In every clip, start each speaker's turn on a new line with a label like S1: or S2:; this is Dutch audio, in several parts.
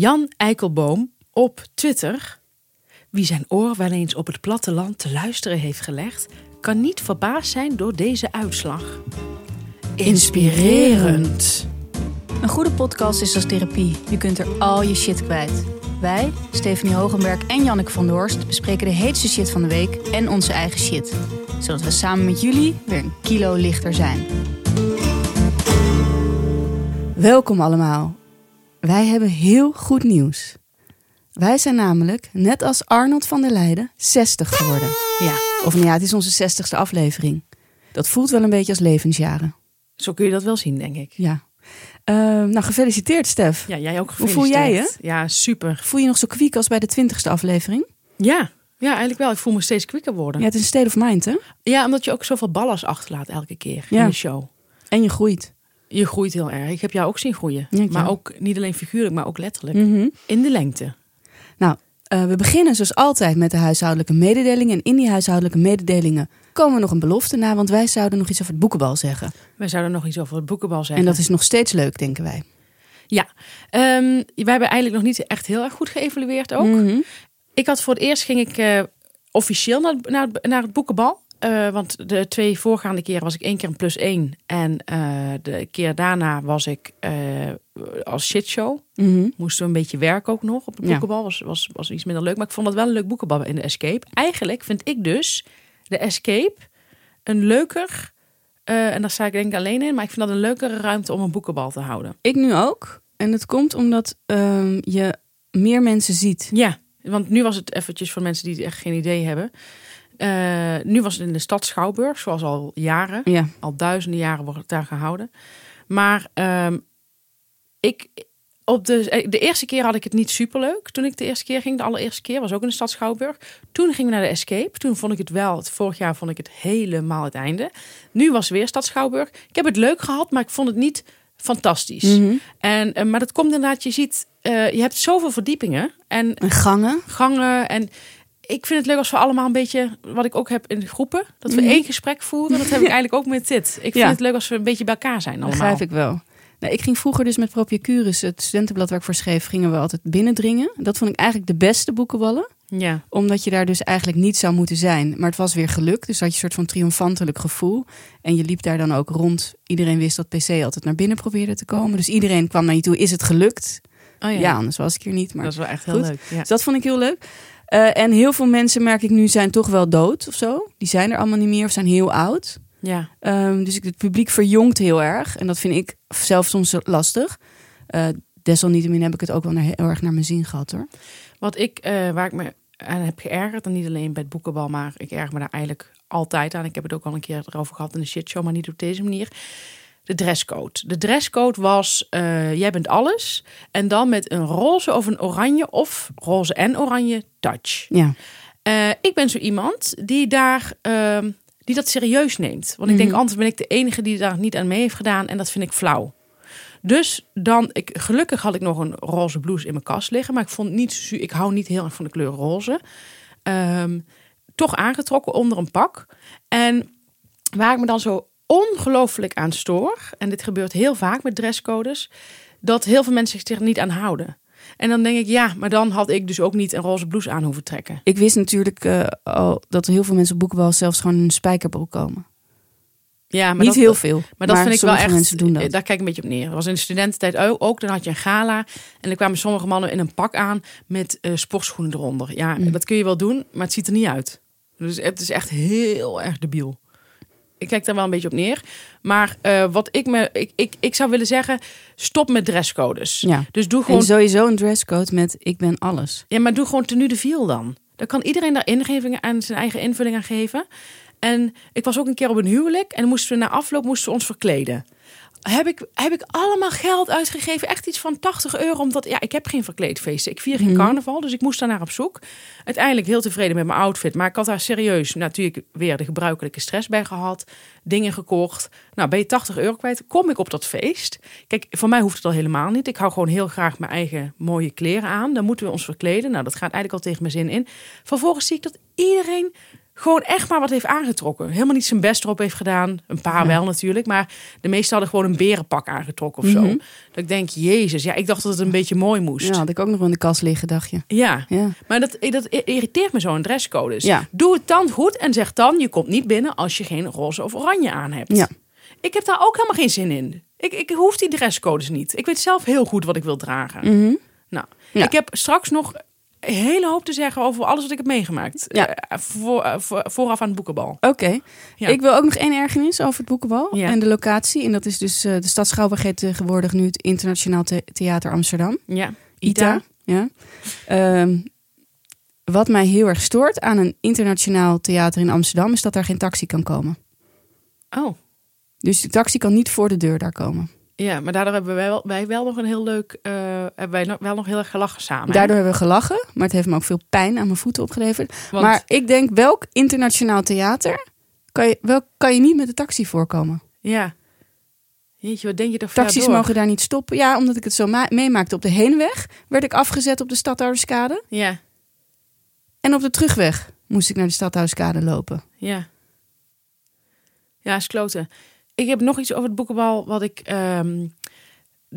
S1: Jan Eikelboom op Twitter, wie zijn oor wel eens op het platteland te luisteren heeft gelegd, kan niet verbaasd zijn door deze uitslag. Inspirerend.
S2: Een goede podcast is als therapie. Je kunt er al je shit kwijt. Wij, Stephanie Hogenberg en Janneke van der Horst, bespreken de heetste shit van de week en onze eigen shit. Zodat we samen met jullie weer een kilo lichter zijn. Welkom allemaal. Wij hebben heel goed nieuws. Wij zijn namelijk, net als Arnold van der Leijden, 60 geworden.
S1: Ja,
S2: Of nou ja, het is onze 60ste aflevering. Dat voelt wel een beetje als levensjaren.
S1: zo kun je dat wel zien, denk ik.
S2: Ja. Eh, nou, gefeliciteerd, Stef.
S1: Ja, jij ook
S2: Hoe voel jij je?
S1: Ja, super.
S2: Voel je nog zo kwiek als bij de 20ste aflevering?
S1: Ja, ja, eigenlijk wel. Ik voel me steeds kwikker worden.
S2: Ja, het is een state of mind, hè?
S1: Ja, omdat je ook zoveel ballast achterlaat elke keer
S2: Ja.
S1: in de show.
S2: En je groeit.
S1: Je groeit heel erg. Ik heb jou ook zien groeien.
S2: Ja,
S1: maar ook niet alleen figuurlijk, maar ook letterlijk.
S2: Mhm.
S1: In de lengte.
S2: Nou, eh, we beginnen zoals altijd met de huishoudelijke mededelingen. En in die huishoudelijke mededelingen komen we nog een belofte na, want wij zouden nog iets over het boekenbal zeggen.
S1: Wij zouden nog iets over het boekenbal zeggen.
S2: En dat is nog steeds leuk, denken wij.
S1: Ja, Ehm, wij hebben eigenlijk nog niet echt heel erg goed geëvalueerd ook.
S2: Mhm.
S1: Ik had voor het eerst ging ik eh, officieel naar, naar, naar het boekenbal. Eh, want de twee voorgaande keren was ik één keer een plus één. En eh, de keer daarna was ik eh, als shitshow.
S2: Mhm.
S1: Moesten we een beetje werken ook nog op
S2: Ja.
S1: boekenbal. Was, was, was iets minder leuk. Maar ik vond dat wel een leuk boekenbal in de Escape. Eigenlijk vind ik dus de Escape een leuker... en daar sta ik denk ik alleen in. Maar ik vind dat een leukere ruimte om een boekenbal te houden.
S2: Ik nu ook. En dat komt omdat ehm, je meer mensen ziet.
S1: Ja, want nu was het eventjes voor mensen die echt geen idee hebben. Eh, nu was het in de stad Schouwburg, zoals al jaren.
S2: Ja.
S1: Al duizenden jaren wordt het daar gehouden. Maar ehm, ik, op de, de eerste keer had ik het niet superleuk. Toen ik de eerste keer ging, de allereerste keer, was ook in de stad Schouwburg. Toen gingen we naar de Escape. Toen vond ik het wel, het vorig jaar vond ik het helemaal het einde. Nu was weer stad Schouwburg. Ik heb het leuk gehad, maar ik vond het niet fantastisch.
S2: Mhm.
S1: En, eh, maar dat komt inderdaad, je ziet, eh, je hebt zoveel verdiepingen. En
S2: En gangen.
S1: gangen. En ik vind het leuk als we allemaal een beetje, wat ik ook heb in groepen, dat we
S2: Mhm.
S1: één gesprek voeren. Dat heb ik eigenlijk ook met dit. Ik vind
S2: Ja.
S1: het leuk als we een beetje bij elkaar zijn allemaal.
S2: Begrijp ik wel. Nou, ik ging vroeger dus met Propiacurus, het studentenblad waar ik voor schreef, gingen we altijd binnendringen. Dat vond ik eigenlijk de beste boekenballen.
S1: Ja,
S2: Omdat je daar dus eigenlijk niet zou moeten zijn. Maar het was weer gelukt. Dus had je een soort van triomfantelijk gevoel. En je liep daar dan ook rond. Iedereen wist dat PC altijd naar binnen probeerde te komen. Dus iedereen kwam naar je toe. Is het gelukt?
S1: oh, ja.
S2: Ja, anders was ik hier niet. Maar
S1: dat is wel echt heel leuk. Ja.
S2: Dus dat vond ik heel leuk. Eh, en heel veel mensen, merk ik nu, zijn toch wel dood of zo. Die zijn er allemaal niet meer of zijn heel oud.
S1: ja.
S2: Ehm, dus ik- het publiek verjongt heel erg. En dat vind ik zelf soms lastig. Eh, desalniettemin heb ik het ook wel naar, heel erg naar mijn zin gehad hoor.
S1: Wat ik, eh, waar ik me aan heb geërgerd, en niet alleen bij het boekenbal, maar ik erger me daar eigenlijk altijd aan. Ik heb het ook al een keer erover gehad in de shitshow, maar niet op deze manier. De dresscode. De dresscode was, eh, jij bent alles. En dan met een roze of een oranje, of roze en oranje touch.
S2: Ja.
S1: Eh, ik ben zo iemand die daar ehm, die dat serieus neemt. Want ik denk
S2: Mhm.
S1: anders ben ik de enige die daar niet aan mee heeft gedaan en dat vind ik flauw. Dus dan, ik, gelukkig had ik nog een roze blouse in mijn kast liggen, maar ik vond niet, ik hou niet heel erg van de kleur roze. Ehm, toch aangetrokken onder een pak. En waar ik me dan zo ongelooflijk aan stoor, en dit gebeurt heel vaak met dresscodes, dat heel veel mensen zich er niet aan houden. En dan denk ik, ja, maar dan had ik dus ook niet een roze blouse aan hoeven trekken.
S2: Ik wist natuurlijk eh, al dat heel veel mensen op boekenbal zelfs gewoon een spijkerbroek komen.
S1: Ja, maar
S2: niet
S1: dat,
S2: heel veel.
S1: Maar dat vind ik wel echt.
S2: mensen doen dat.
S1: Daar kijk ik een beetje op neer. Dat was in de studententijd ook. ook. Dan had je een gala. En dan kwamen sommige mannen in een pak aan met eh, sportschoenen eronder. Ja,
S2: Mm.
S1: dat kun je wel doen, maar het ziet er niet uit. Dus het is echt heel erg debiel. Ik kijk daar wel een beetje op neer. Maar eh, wat ik me. Ik, ik, ik zou willen zeggen: stop met dresscodes.
S2: Ja.
S1: Dus doe
S2: En
S1: gewoon.
S2: sowieso een dresscode met ik ben alles.
S1: Ja, maar doe gewoon tenue de viel dan. Dan kan iedereen daar ingevingen aan zijn eigen invulling aan geven. En ik was ook een keer op een huwelijk en moesten we na afloop moesten we ons verkleden. Heb ik, heb ik allemaal geld uitgegeven, echt iets van 80 euro, omdat ja, ik heb geen verkleedfeesten. Ik vier geen
S2: Mhm.
S1: carnaval, dus ik moest daar naar op zoek. Uiteindelijk heel tevreden met mijn outfit, maar ik had daar serieus natuurlijk weer de gebruikelijke stress bij gehad. Dingen gekocht. Nou, ben je 80 euro kwijt, kom ik op dat feest. Kijk, voor mij hoeft het al helemaal niet. Ik hou gewoon heel graag mijn eigen mooie kleren aan. Dan moeten we ons verkleden. Nou, dat gaat eigenlijk al tegen mijn zin in. Vervolgens zie ik dat iedereen gewoon echt maar wat heeft aangetrokken. Helemaal niet zijn best erop heeft gedaan. Een paar
S2: Ja.
S1: wel natuurlijk, maar de meeste hadden gewoon een berenpak aangetrokken of zo.
S2: Mhm.
S1: Dat ik denk, jezus, ja, ik dacht dat het een beetje mooi moest.
S2: Ja,
S1: Ja,
S2: had ik ook nog wel in de kast liggen, dacht je. Ja.
S1: maar dat, dat irriteert me zo, een dresscode. Dus
S2: Ja.
S1: doe het dan goed en zeg dan, je komt niet binnen als je geen roze of oranje aan hebt.
S2: Ja.
S1: Ik heb daar ook helemaal geen zin in. Ik, ik hoef die dresscodes niet. Ik weet zelf heel goed wat ik wil dragen.
S2: Mhm.
S1: Nou,
S2: Ja.
S1: ik heb straks nog een hele hoop te zeggen over alles wat ik heb meegemaakt.
S2: Ja.
S1: Eh, voor, eh, voor- vooraf aan het boekenbal.
S2: Oké.
S1: Ja.
S2: Ik wil ook nog één ergernis over het boekenbal
S1: Ja.
S2: en de locatie. En dat is dus eh, de stad Schouwburg heet tegenwoordig nu het Internationaal The- Theater Amsterdam.
S1: Ja.
S2: ITA. Ja. Ehm, wat mij heel erg stoort aan een internationaal theater in Amsterdam is dat daar geen taxi kan komen.
S1: Oh.
S2: Dus de taxi kan niet voor de deur daar komen.
S1: Ja, maar daardoor hebben wij wel, wij wel nog een heel leuk, eh, hebben wij nog, wel nog heel erg gelachen samen. hè?
S2: Daardoor hebben we gelachen, maar het heeft me ook veel pijn aan mijn voeten opgeleverd.
S1: Want-
S2: Maar ik denk, welk internationaal theater kan je, welk kan je niet met de taxi voorkomen?
S1: Ja. Jeetje, wat denk je toch
S2: Taxis
S1: door?
S2: mogen daar niet stoppen. Ja, omdat ik het zo ma- meemaakte op de heenweg, werd ik afgezet op de Stadhouderskade.
S1: Ja,
S2: En op de terugweg moest ik naar de Stadhouderskade lopen.
S1: ja. Ja, is kloten. Ik heb nog iets over het boekenbal wat ik... ehm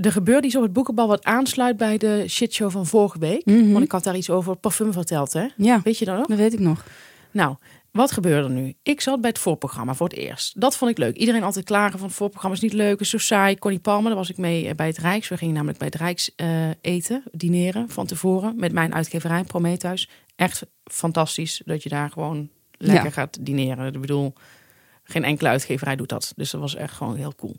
S1: er gebeurde iets op het boekenbal wat aansluit bij de shitshow van vorige week.
S2: Mhm.
S1: Want ik had daar iets over parfum verteld, hè?
S2: Ja,
S1: Weet je dat nog?
S2: dat weet ik nog.
S1: Nou, wat gebeurde er nu? Ik zat bij het voorprogramma voor het eerst. Dat vond ik leuk. Iedereen altijd klagen van het voorprogramma is niet leuk, is zo saai. Connie Palmer, daar was ik mee eh, bij het Rijks. We gingen namelijk bij het Rijks eh, eten, dineren van tevoren met mijn uitgeverij Prometheus. Echt fantastisch dat je daar gewoon lekker
S2: Ja.
S1: gaat dineren. Ik bedoel, geen enkele uitgeverij doet dat. Dus dat was echt gewoon heel cool.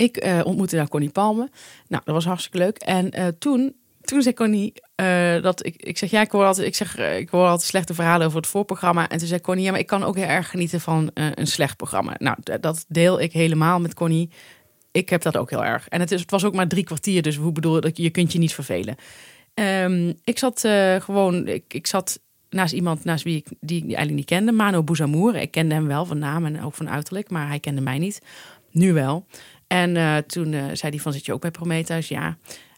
S1: Ik eh, ontmoette daar Connie Palmer. Nou, dat was hartstikke leuk. En eh, toen, toen zei Connie eh, dat ik, ik zeg, ja, ik hoor altijd, ik zeg, ik hoor altijd slechte verhalen over het voorprogramma. En toen zei Connie, ja, maar ik kan ook heel erg genieten van een slecht programma. Nou, dat deel ik helemaal met Connie. Ik heb dat ook heel erg. En het, is, het was ook maar drie kwartier, dus hoe bedoel dat je kunt je niet vervelen. Ehm, ik zat gewoon, ik, ik zat naast iemand naast wie ik die eigenlijk niet kende, Mano Bouzamour. Ik kende hem wel van naam en ook van uiterlijk, maar hij kende mij niet. Nu wel. En eh, toen eh, zei hij van, zit je ook bij Prometheus? Ja.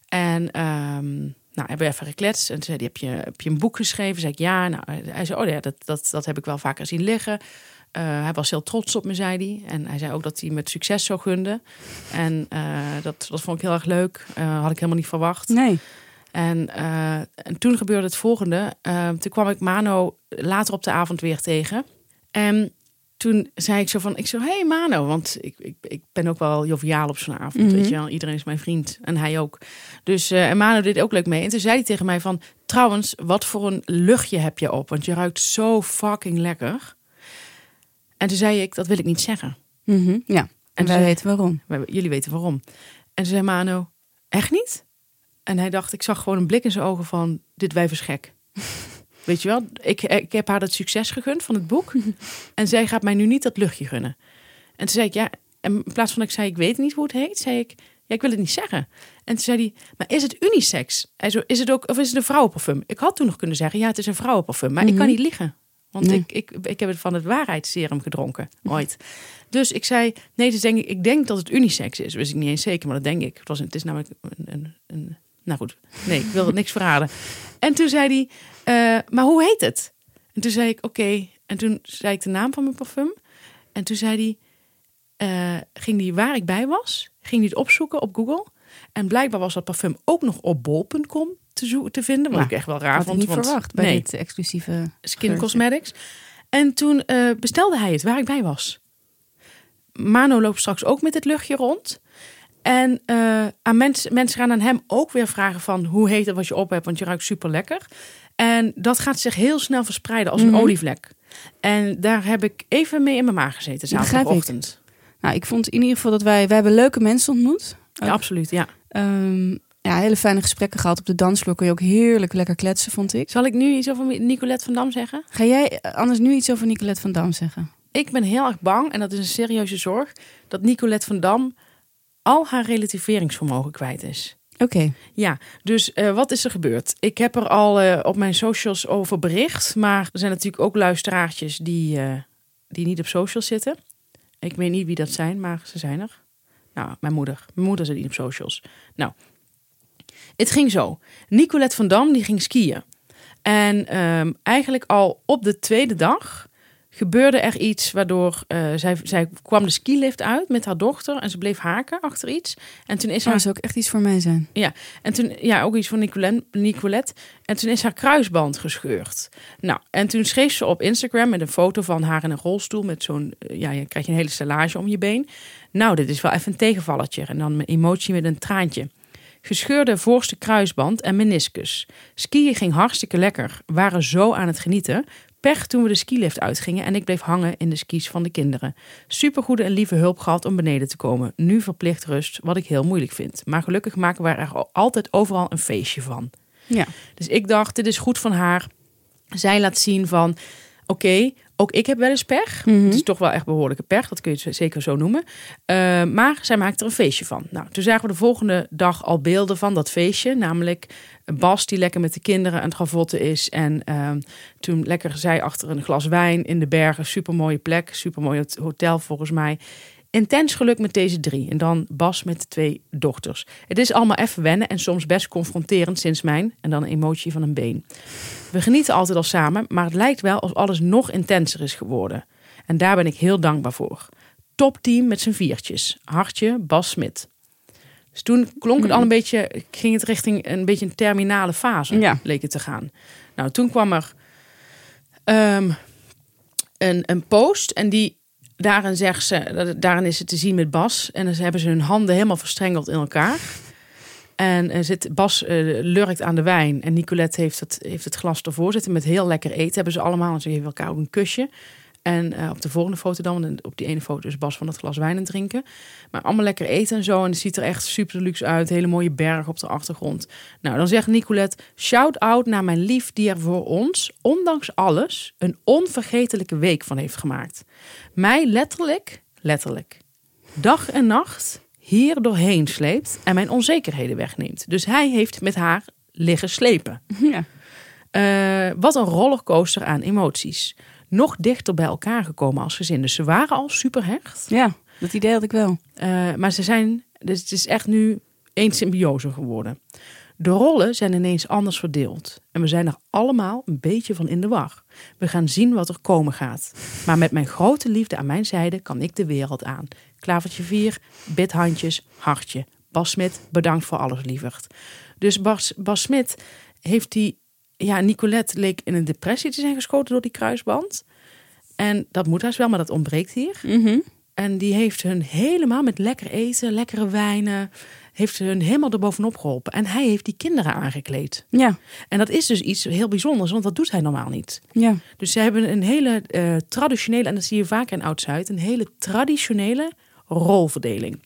S1: En ehm, nou, hebben we even gekletst. En toen zei hij, heb je, heb je een boek geschreven? Zei ik, ja. Nou, hij zei, oh ja, dat, dat, dat heb ik wel vaker zien liggen. Eh, hij was heel trots op me, zei hij. En hij zei ook dat hij me het succes zou gunden. En dat, dat vond ik heel erg leuk. Had ik helemaal niet verwacht.
S2: Nee.
S1: En, eh, en toen gebeurde het volgende. Eh, toen kwam ik Mano later op de avond weer tegen. En toen zei ik zo van, ik zo, hey Mano, want ik, ik, ik ben ook wel joviaal op zo'n avond,
S2: Mhm.
S1: weet je wel. Iedereen is mijn vriend en hij ook. Dus eh, en Mano deed ook leuk mee. En toen zei hij tegen mij van, trouwens, wat voor een luchtje heb je op? Want je ruikt zo fucking lekker. En toen zei ik, dat wil ik niet zeggen.
S2: Mhm, Ja, en
S1: En
S2: wij weten waarom.
S1: Jullie weten waarom. En toen zei Mano, echt niet? En hij dacht, ik zag gewoon een blik in zijn ogen van, dit wijf is gek. Weet je wel, ik, ik heb haar het succes gegund van het boek. en zij gaat mij nu niet dat luchtje gunnen. En toen zei ik, ja, en in plaats van dat ik zei, ik weet niet hoe het heet, zei ik, ja, ik wil het niet zeggen. En toen zei hij, maar is het unisex? Hij zo, is het ook, of is het een vrouwenparfum? Ik had toen nog kunnen zeggen, ja, het is een vrouwenparfum, maar ik kan
S2: Mhm.
S1: niet liegen. Want
S2: Nee.
S1: ik, ik, ik heb het van het waarheidsserum gedronken, ooit. Dus ik zei, nee, dus denk ik, ik denk dat het unisex is. Wist ik niet eens zeker, maar dat denk ik. Het, was, het is namelijk een, een, een... Nou goed, nee, ik wil niks verraden. En toen zei hij, eh, maar hoe heet het? En toen zei ik, oké. En toen zei ik de naam van mijn parfum. En toen zei hij, eh, ging hij waar ik bij was, ging hij het opzoeken op Google. En blijkbaar was dat parfum ook nog op bol.com te, zo- te vinden. Wat
S2: Nou,
S1: ik echt wel raar
S2: Had ik
S1: vond.
S2: niet
S1: want-
S2: verwacht bij
S1: nee,
S2: dit exclusieve
S1: Skin
S2: geurtje.
S1: Cosmetics. En toen eh, bestelde hij het waar ik bij was. Mano loopt straks ook met het luchtje rond. En eh, aan mensen, mensen gaan aan hem ook weer vragen van hoe heet het wat je op hebt, want je ruikt super lekker. En dat gaat zich heel snel verspreiden als een
S2: Mhm.
S1: olievlek. En daar heb ik even mee in mijn maag gezeten
S2: ik.
S1: zaterdagochtend.
S2: Nou, ik vond in ieder geval dat wij... Wij hebben leuke mensen ontmoet.
S1: Ja, absoluut, ja.
S2: Ehm, ja, hele fijne gesprekken gehad. Op de dansvloer kon je ook heerlijk lekker kletsen, vond ik.
S1: Zal ik nu iets over Nicolette van Dam zeggen?
S2: Ga jij eh, anders nu iets over Nicolette van Dam zeggen?
S1: Ik ben heel erg bang, en dat is een serieuze zorg, dat Nicolette van Dam al haar relativeringsvermogen kwijt is.
S2: Oké.
S1: Ja, dus eh, wat is er gebeurd? Ik heb er al eh, op mijn socials over bericht. Maar er zijn natuurlijk ook luisteraartjes die, eh, die niet op socials zitten. Ik weet niet wie dat zijn, maar ze zijn er. Nou, mijn moeder. Mijn moeder zit niet op socials. Nou, het ging zo. Nicolette van Dam die ging skiën. En ehm, eigenlijk al op de tweede dag gebeurde er iets waardoor uh, zij, zij kwam de skilift uit met haar dochter en ze bleef haken achter iets. En toen is
S2: Oh,
S1: haar,
S2: dat zou ook echt iets voor mij zijn.
S1: ja, en toen, ja, ook iets van Nicolette, Nicolette. En toen is haar kruisband gescheurd. Nou, en toen schreef ze op Instagram met een foto van haar in een rolstoel met zo'n, eh, ja, je krijgt een hele stellage om je been. Nou, dit is wel even een tegenvalletje. En dan een emotie met een traantje. Gescheurde voorste kruisband en meniscus. Skiën ging hartstikke lekker. Waren zo aan het genieten. Pech toen we de skilift uitgingen en ik bleef hangen in de skis van de kinderen. Supergoede en lieve hulp gehad om beneden te komen. Nu verplicht rust, wat ik heel moeilijk vind. Maar gelukkig maken we er altijd overal een feestje van.
S2: Ja.
S1: Dus ik dacht, dit is goed van haar. Zij laat zien van, oké, ook ik heb wel eens pech.
S2: Mhm.
S1: Het is toch wel echt behoorlijke pech, dat kun je zeker zo noemen. Uh, maar zij maakt er een feestje van. Nou, toen zagen we de volgende dag al beelden van dat feestje. Namelijk Bas die lekker met de kinderen aan het gavotten is. En uh, toen lekker zij achter een glas wijn in de bergen. Supermooie plek, supermooi hotel volgens mij. Intens geluk met deze drie. En dan Bas met twee dochters. Het is allemaal even wennen en soms best confronterend sinds mijn. En dan een emotie van een been. We genieten altijd al samen, maar het lijkt wel alsof alles nog intenser is geworden. En daar ben ik heel dankbaar voor. Topteam met z'n viertjes. Hartje, Bas Smit. Dus toen klonk het al een beetje, ging het richting een beetje een terminale fase,
S2: Ja.
S1: leek het te gaan. Nou, toen kwam er ehm, een, een post en die daarin zegt ze, daarin is het te zien met Bas. En dan hebben ze hun handen helemaal verstrengeld in elkaar. En eh, zit, Bas eh, lurkt aan de wijn. En Nicolette heeft het, heeft het glas ervoor zitten met heel lekker eten. Hebben ze allemaal. En ze geven elkaar ook een kusje. En eh, op de volgende foto dan, want op die ene foto is Bas van dat glas wijn drinken. Maar allemaal lekker eten en zo. En het ziet er echt super luxe uit. Hele mooie berg op de achtergrond. Nou, dan zegt Nicolette, shout-out naar mijn lief die er voor ons, ondanks alles, een onvergetelijke week van heeft gemaakt. Mij letterlijk, letterlijk, dag en nacht hier doorheen sleept en mijn onzekerheden wegneemt. Dus hij heeft met haar liggen slepen.
S2: Ja.
S1: Eh, wat een rollercoaster aan emoties. Nog dichter bij elkaar gekomen als gezin. Dus ze waren al super hecht.
S2: ja, dat idee had ik wel.
S1: Eh, maar ze zijn, dus het is echt nu één symbiose geworden. De rollen zijn ineens anders verdeeld. En we zijn er allemaal een beetje van in de war. We gaan zien wat er komen gaat. Maar met mijn grote liefde aan mijn zijde kan ik de wereld aan. Klavertje 4, bidhandjes, hartje. Bas Smit, bedankt voor alles, lieverd. Dus Bas, Bas Smit heeft die... Ja, Nicolette leek in een depressie te zijn geschoten door die kruisband. En dat moet haast wel, maar dat ontbreekt hier.
S2: Mhm.
S1: En die heeft hun helemaal met lekker eten, lekkere wijnen, heeft hun helemaal erbovenop geholpen. En hij heeft die kinderen aangekleed.
S2: Ja,
S1: En dat is dus iets heel bijzonders, want dat doet hij normaal niet.
S2: ja.
S1: Dus ze hebben een hele eh, traditionele, en dat zie je vaak in Oud-Zuid, een hele traditionele rolverdeling.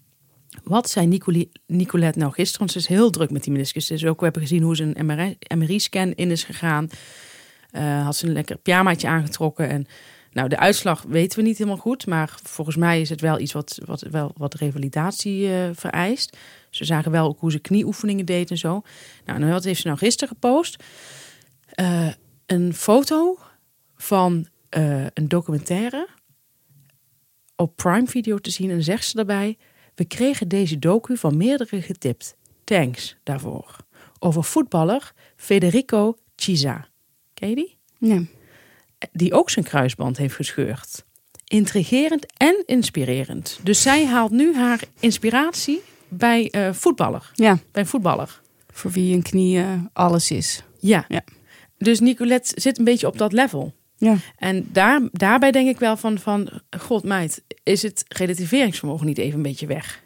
S1: Wat zei Nicolette nou gisteren? Want ze is heel druk met die meniscus. Dus ook we hebben gezien hoe ze een MRI MRI-scan in is gegaan. Eh, had ze een lekker pyjamaatje aangetrokken. En nou, de uitslag weten we niet helemaal goed. Maar volgens mij is het wel iets wat, wat, wel, wat revalidatie eh, vereist. Ze zagen wel ook hoe ze knieoefeningen deed en zo. Nou, en wat heeft ze nou gisteren gepost? Eh, een foto van een documentaire op Prime Video te zien. En zegt ze daarbij: We kregen deze docu van meerdere getipt. Thanks daarvoor. Over voetballer Federico Chiesa. Ken je die?
S2: ja.
S1: Die ook zijn kruisband heeft gescheurd. Intrigerend en inspirerend. Dus zij haalt nu haar inspiratie bij eh, voetballer.
S2: Ja,
S1: Bij een voetballer.
S2: voor wie een knie eh, alles is.
S1: Ja.
S2: Ja.
S1: Dus Nicolette zit een beetje op dat level.
S2: Ja,
S1: En daar, daarbij denk ik wel van, van, god meid, is het relativeringsvermogen niet even een beetje weg?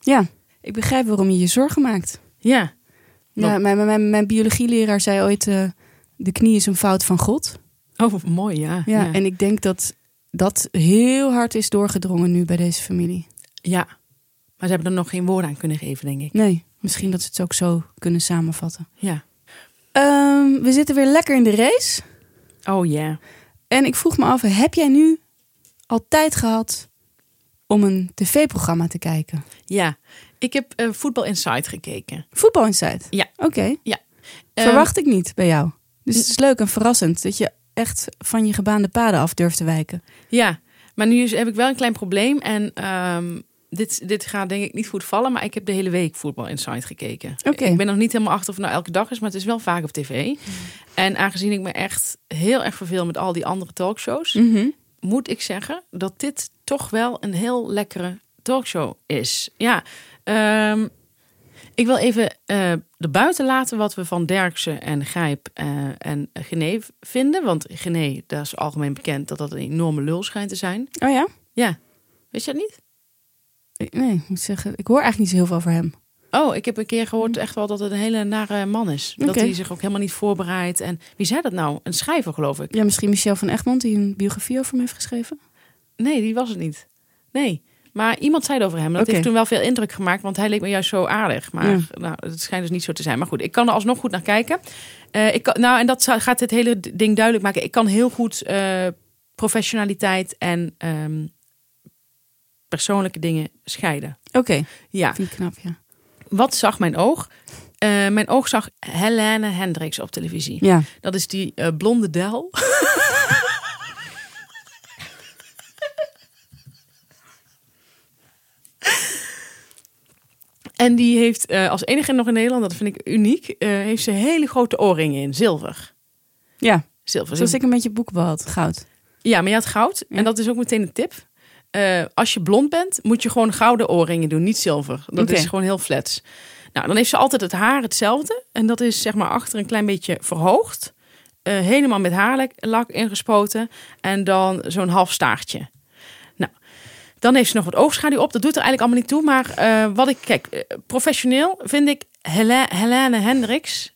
S2: ja. Ik begrijp waarom je je zorgen maakt.
S1: Ja,
S2: Ja, mijn, mijn, mijn biologieleraar zei ooit: eh, de knie is een fout van God.
S1: oh mooi, ja.
S2: Ja, en ik denk dat dat heel hard is doorgedrongen nu bij deze familie.
S1: ja. Maar ze hebben er nog geen woorden aan kunnen geven, denk ik.
S2: Nee, misschien dat ze het ook zo kunnen samenvatten.
S1: Ja.
S2: Ehm, we zitten weer lekker in de race.
S1: Oh ja.
S2: En ik vroeg me af, heb jij nu al tijd gehad om een tv-programma te kijken?
S1: Ja. Ik heb eh Voetbal Insight gekeken.
S2: Voetbal Insight?
S1: Ja.
S2: Oké.
S1: Ja.
S2: Verwacht ik niet bij jou. Dus het is leuk en verrassend dat je echt van je gebaande paden af durft te wijken.
S1: Ja, maar nu heb ik wel een klein probleem. En ehm, dit, dit gaat denk ik niet goed vallen, maar ik heb de hele week Voetbal Insight gekeken.
S2: Oké.
S1: Ik ben nog niet helemaal achter of het nou elke dag is, maar het is wel vaak op tv. En aangezien ik me echt heel erg verveel met al die andere talkshows,
S2: Mhm.
S1: moet ik zeggen dat dit toch wel een heel lekkere talkshow is. Ja, ehm, ik wil even eh erbuiten laten wat we van Derksen en Grijp eh, en Gené vinden. Want Gené, dat is algemeen bekend dat dat een enorme lul schijnt te zijn.
S2: Oh ja?
S1: Ja, weet je dat niet?
S2: Nee, ik moet zeggen, ik hoor eigenlijk niet zo heel veel over hem.
S1: Oh, ik heb een keer gehoord echt wel dat het een hele nare man is. Dat hij zich ook helemaal niet voorbereidt. En wie zei dat nou? Een schrijver, geloof ik.
S2: Ja, misschien Michel van Egmond, die een biografie over hem heeft geschreven.
S1: Nee, die was het niet. Nee. Maar iemand zei het over hem. Dat heeft toen wel veel indruk gemaakt, want hij leek me juist zo aardig. Maar
S2: Ja.
S1: nou, het schijnt dus niet zo te zijn. Maar goed, ik kan er alsnog goed naar kijken. Eh, ik kan, nou, en dat gaat dit hele ding duidelijk maken. Ik kan heel goed eh, professionaliteit en ehm, persoonlijke dingen scheiden.
S2: Oké,
S1: Ja,
S2: vind ik knap, ja.
S1: wat zag mijn oog? Eh, mijn oog zag Helene Hendricks op televisie.
S2: Ja,
S1: Dat is die eh, blonde del. en die heeft eh, als enige nog in Nederland, dat vind ik uniek, heeft ze hele grote oorringen in, zilver.
S2: ja.
S1: Zilver.
S2: zoals ik een beetje boeken had, goud.
S1: Ja, maar je had goud.
S2: Ja.
S1: En dat is ook meteen een tip. Eh, als je blond bent, moet je gewoon gouden oorringen doen, niet zilver. Dat is gewoon heel flats. Nou, dan heeft ze altijd het haar hetzelfde. En dat is zeg maar achter een klein beetje verhoogd. Eh, helemaal met haarlak ingespoten. En dan zo'n half staartje. Nou, dan heeft ze nog wat oogschaduw op. Dat doet er eigenlijk allemaal niet toe. Maar eh, wat ik, kijk, professioneel vind ik Hele- Helene Hendricks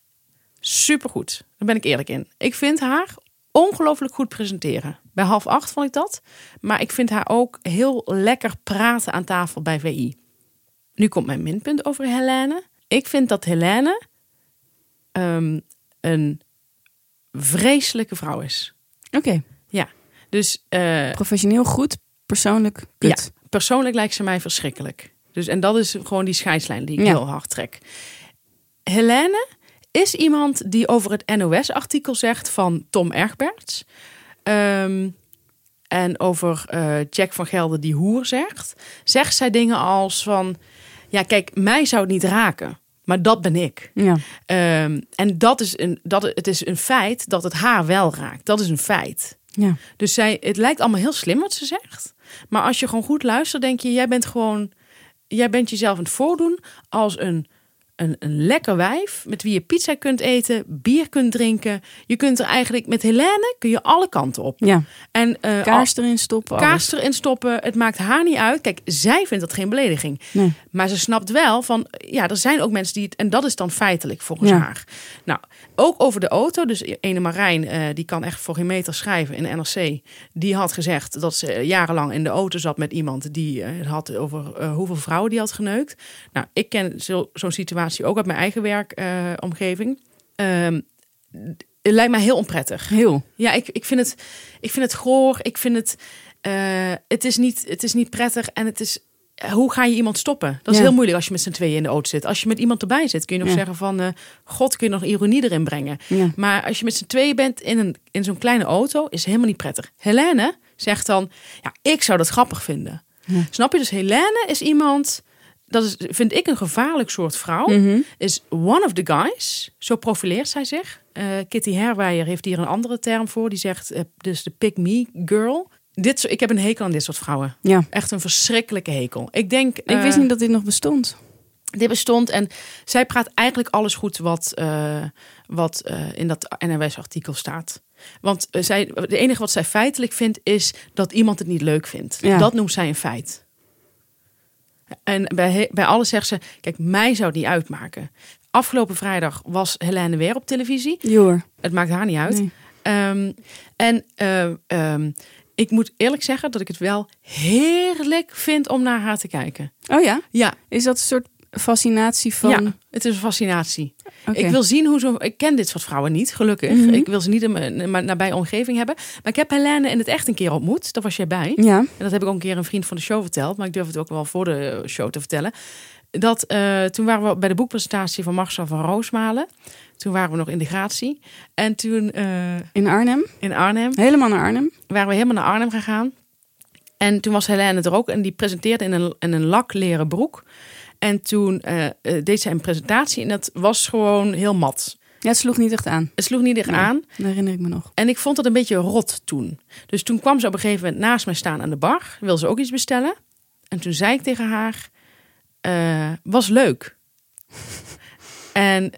S1: supergoed. Daar ben ik eerlijk in. Ik vind haar ongelooflijk goed presenteren. Bij half acht vond ik dat. Maar ik vind haar ook heel lekker praten aan tafel bij VI. Nu komt mijn minpunt over Helene. Ik vind dat Helene ehm, een vreselijke vrouw is.
S2: Oké,
S1: Dus eh,
S2: professioneel goed, persoonlijk kut.
S1: Ja, persoonlijk lijkt ze mij verschrikkelijk. Dus, en dat is gewoon die scheidslijn die ik
S2: Ja.
S1: heel hard trek. Helene is iemand die over het NOS-artikel zegt van Tom Ergberts. Ehm, en over eh, Jack van Gelder die hoer zegt. Zegt zij dingen als van... Ja, kijk, mij zou het niet raken. Maar dat ben ik.
S2: Ja.
S1: Ehm, en dat is een, dat, het is een feit dat het haar wel raakt. Dat is een feit.
S2: ja.
S1: Dus zij, het lijkt allemaal heel slim wat ze zegt. Maar als je gewoon goed luistert, denk je, jij bent gewoon, jij bent jezelf aan het voordoen als een, een, een lekker wijf met wie je pizza kunt eten, bier kunt drinken. Je kunt er eigenlijk met Helene kun je alle kanten op.
S2: ja.
S1: En eh,
S2: Kaars erin stoppen.
S1: kaars erin stoppen. Het maakt haar niet uit. Kijk, zij vindt dat geen belediging.
S2: Nee.
S1: Maar ze snapt wel van, ja, er zijn ook mensen die het, en dat is dan feitelijk volgens
S2: Ja.
S1: haar. Nou, ook over de auto. Dus ene Marijn, eh, die kan echt voor geen meter schrijven in de NRC. Die had gezegd dat ze jarenlang in de auto zat met iemand die het had over eh, hoeveel vrouwen die had geneukt. Nou, ik ken zo- zo'n situatie ook uit mijn eigen werkomgeving. Ehm het lijkt mij heel onprettig.
S2: Heel.
S1: Ja, ik, ik, vind het, ik vind het goor. Ik vind het. het, is niet, het is niet prettig. En het is. Hoe ga je iemand stoppen? Dat is
S2: Ja.
S1: heel moeilijk als je met z'n tweeën in de auto zit. Als je met iemand erbij zit, kun je nog
S2: Ja.
S1: zeggen van... eh, God, kun je nog ironie erin brengen.
S2: Ja.
S1: Maar als je met z'n tweeën bent in, een, in zo'n kleine auto... is helemaal niet prettig. Helene zegt dan... Ja, ik zou dat grappig vinden. Snap je? Dus Helene is iemand... Dat is, vind ik een gevaarlijk soort vrouw
S2: Mhm.
S1: is one of the guys. Zo profileert zij zich. Eh, Kitty Herwijer heeft hier een andere term voor. Die zegt eh, dus de pick me girl. Dit, ik heb een hekel aan dit soort vrouwen.
S2: Ja.
S1: Echt een verschrikkelijke hekel. Ik denk,
S2: Ik
S1: eh,
S2: wist niet dat dit nog bestond.
S1: dit bestond en zij praat eigenlijk alles goed wat, eh, wat eh, in dat NRS-artikel staat. Want eh, zij, het enige wat zij feitelijk vindt is dat iemand het niet leuk vindt.
S2: Ja.
S1: Dat noemt zij een feit. En bij, bij alles zegt ze, kijk, mij zou het niet uitmaken. Afgelopen vrijdag was Helene weer op televisie.
S2: Joor.
S1: Het maakt haar niet uit.
S2: Nee.
S1: Ehm, en eh, ehm, ik moet eerlijk zeggen dat ik het wel heerlijk vind om naar haar te kijken.
S2: Oh ja?
S1: Ja,
S2: Is dat een soort fascinatie van...
S1: ja het is een fascinatie. Ik wil zien hoe zo. Ik ken dit soort vrouwen niet, gelukkig.
S2: Mhm.
S1: Ik wil ze niet in mijn nabije omgeving hebben. Maar ik heb Helene in het echt een keer ontmoet. Daar was jij bij.
S2: Ja.
S1: En dat heb ik ook een keer een vriend van de show verteld. Maar ik durf het ook wel voor de show te vertellen. Dat eh, toen waren we bij de boekpresentatie van Marcel van Roosmalen. Toen waren we nog in de gratie. En toen eh,
S2: In Arnhem.
S1: in Arnhem
S2: Helemaal naar Arnhem.
S1: waren we helemaal naar Arnhem gegaan. En toen was Helene er ook en die presenteerde in een, in een lakleren broek. En toen eh, eh, deed zij een presentatie en dat was gewoon heel mat.
S2: Ja, het sloeg niet echt aan.
S1: Het sloeg niet echt
S2: Nee.
S1: aan.
S2: Dat herinner ik me nog.
S1: En ik vond het een beetje rot toen. Dus toen kwam ze op een gegeven moment naast mij staan aan de bar. Wil ze ook iets bestellen. En toen zei ik tegen haar, was leuk. en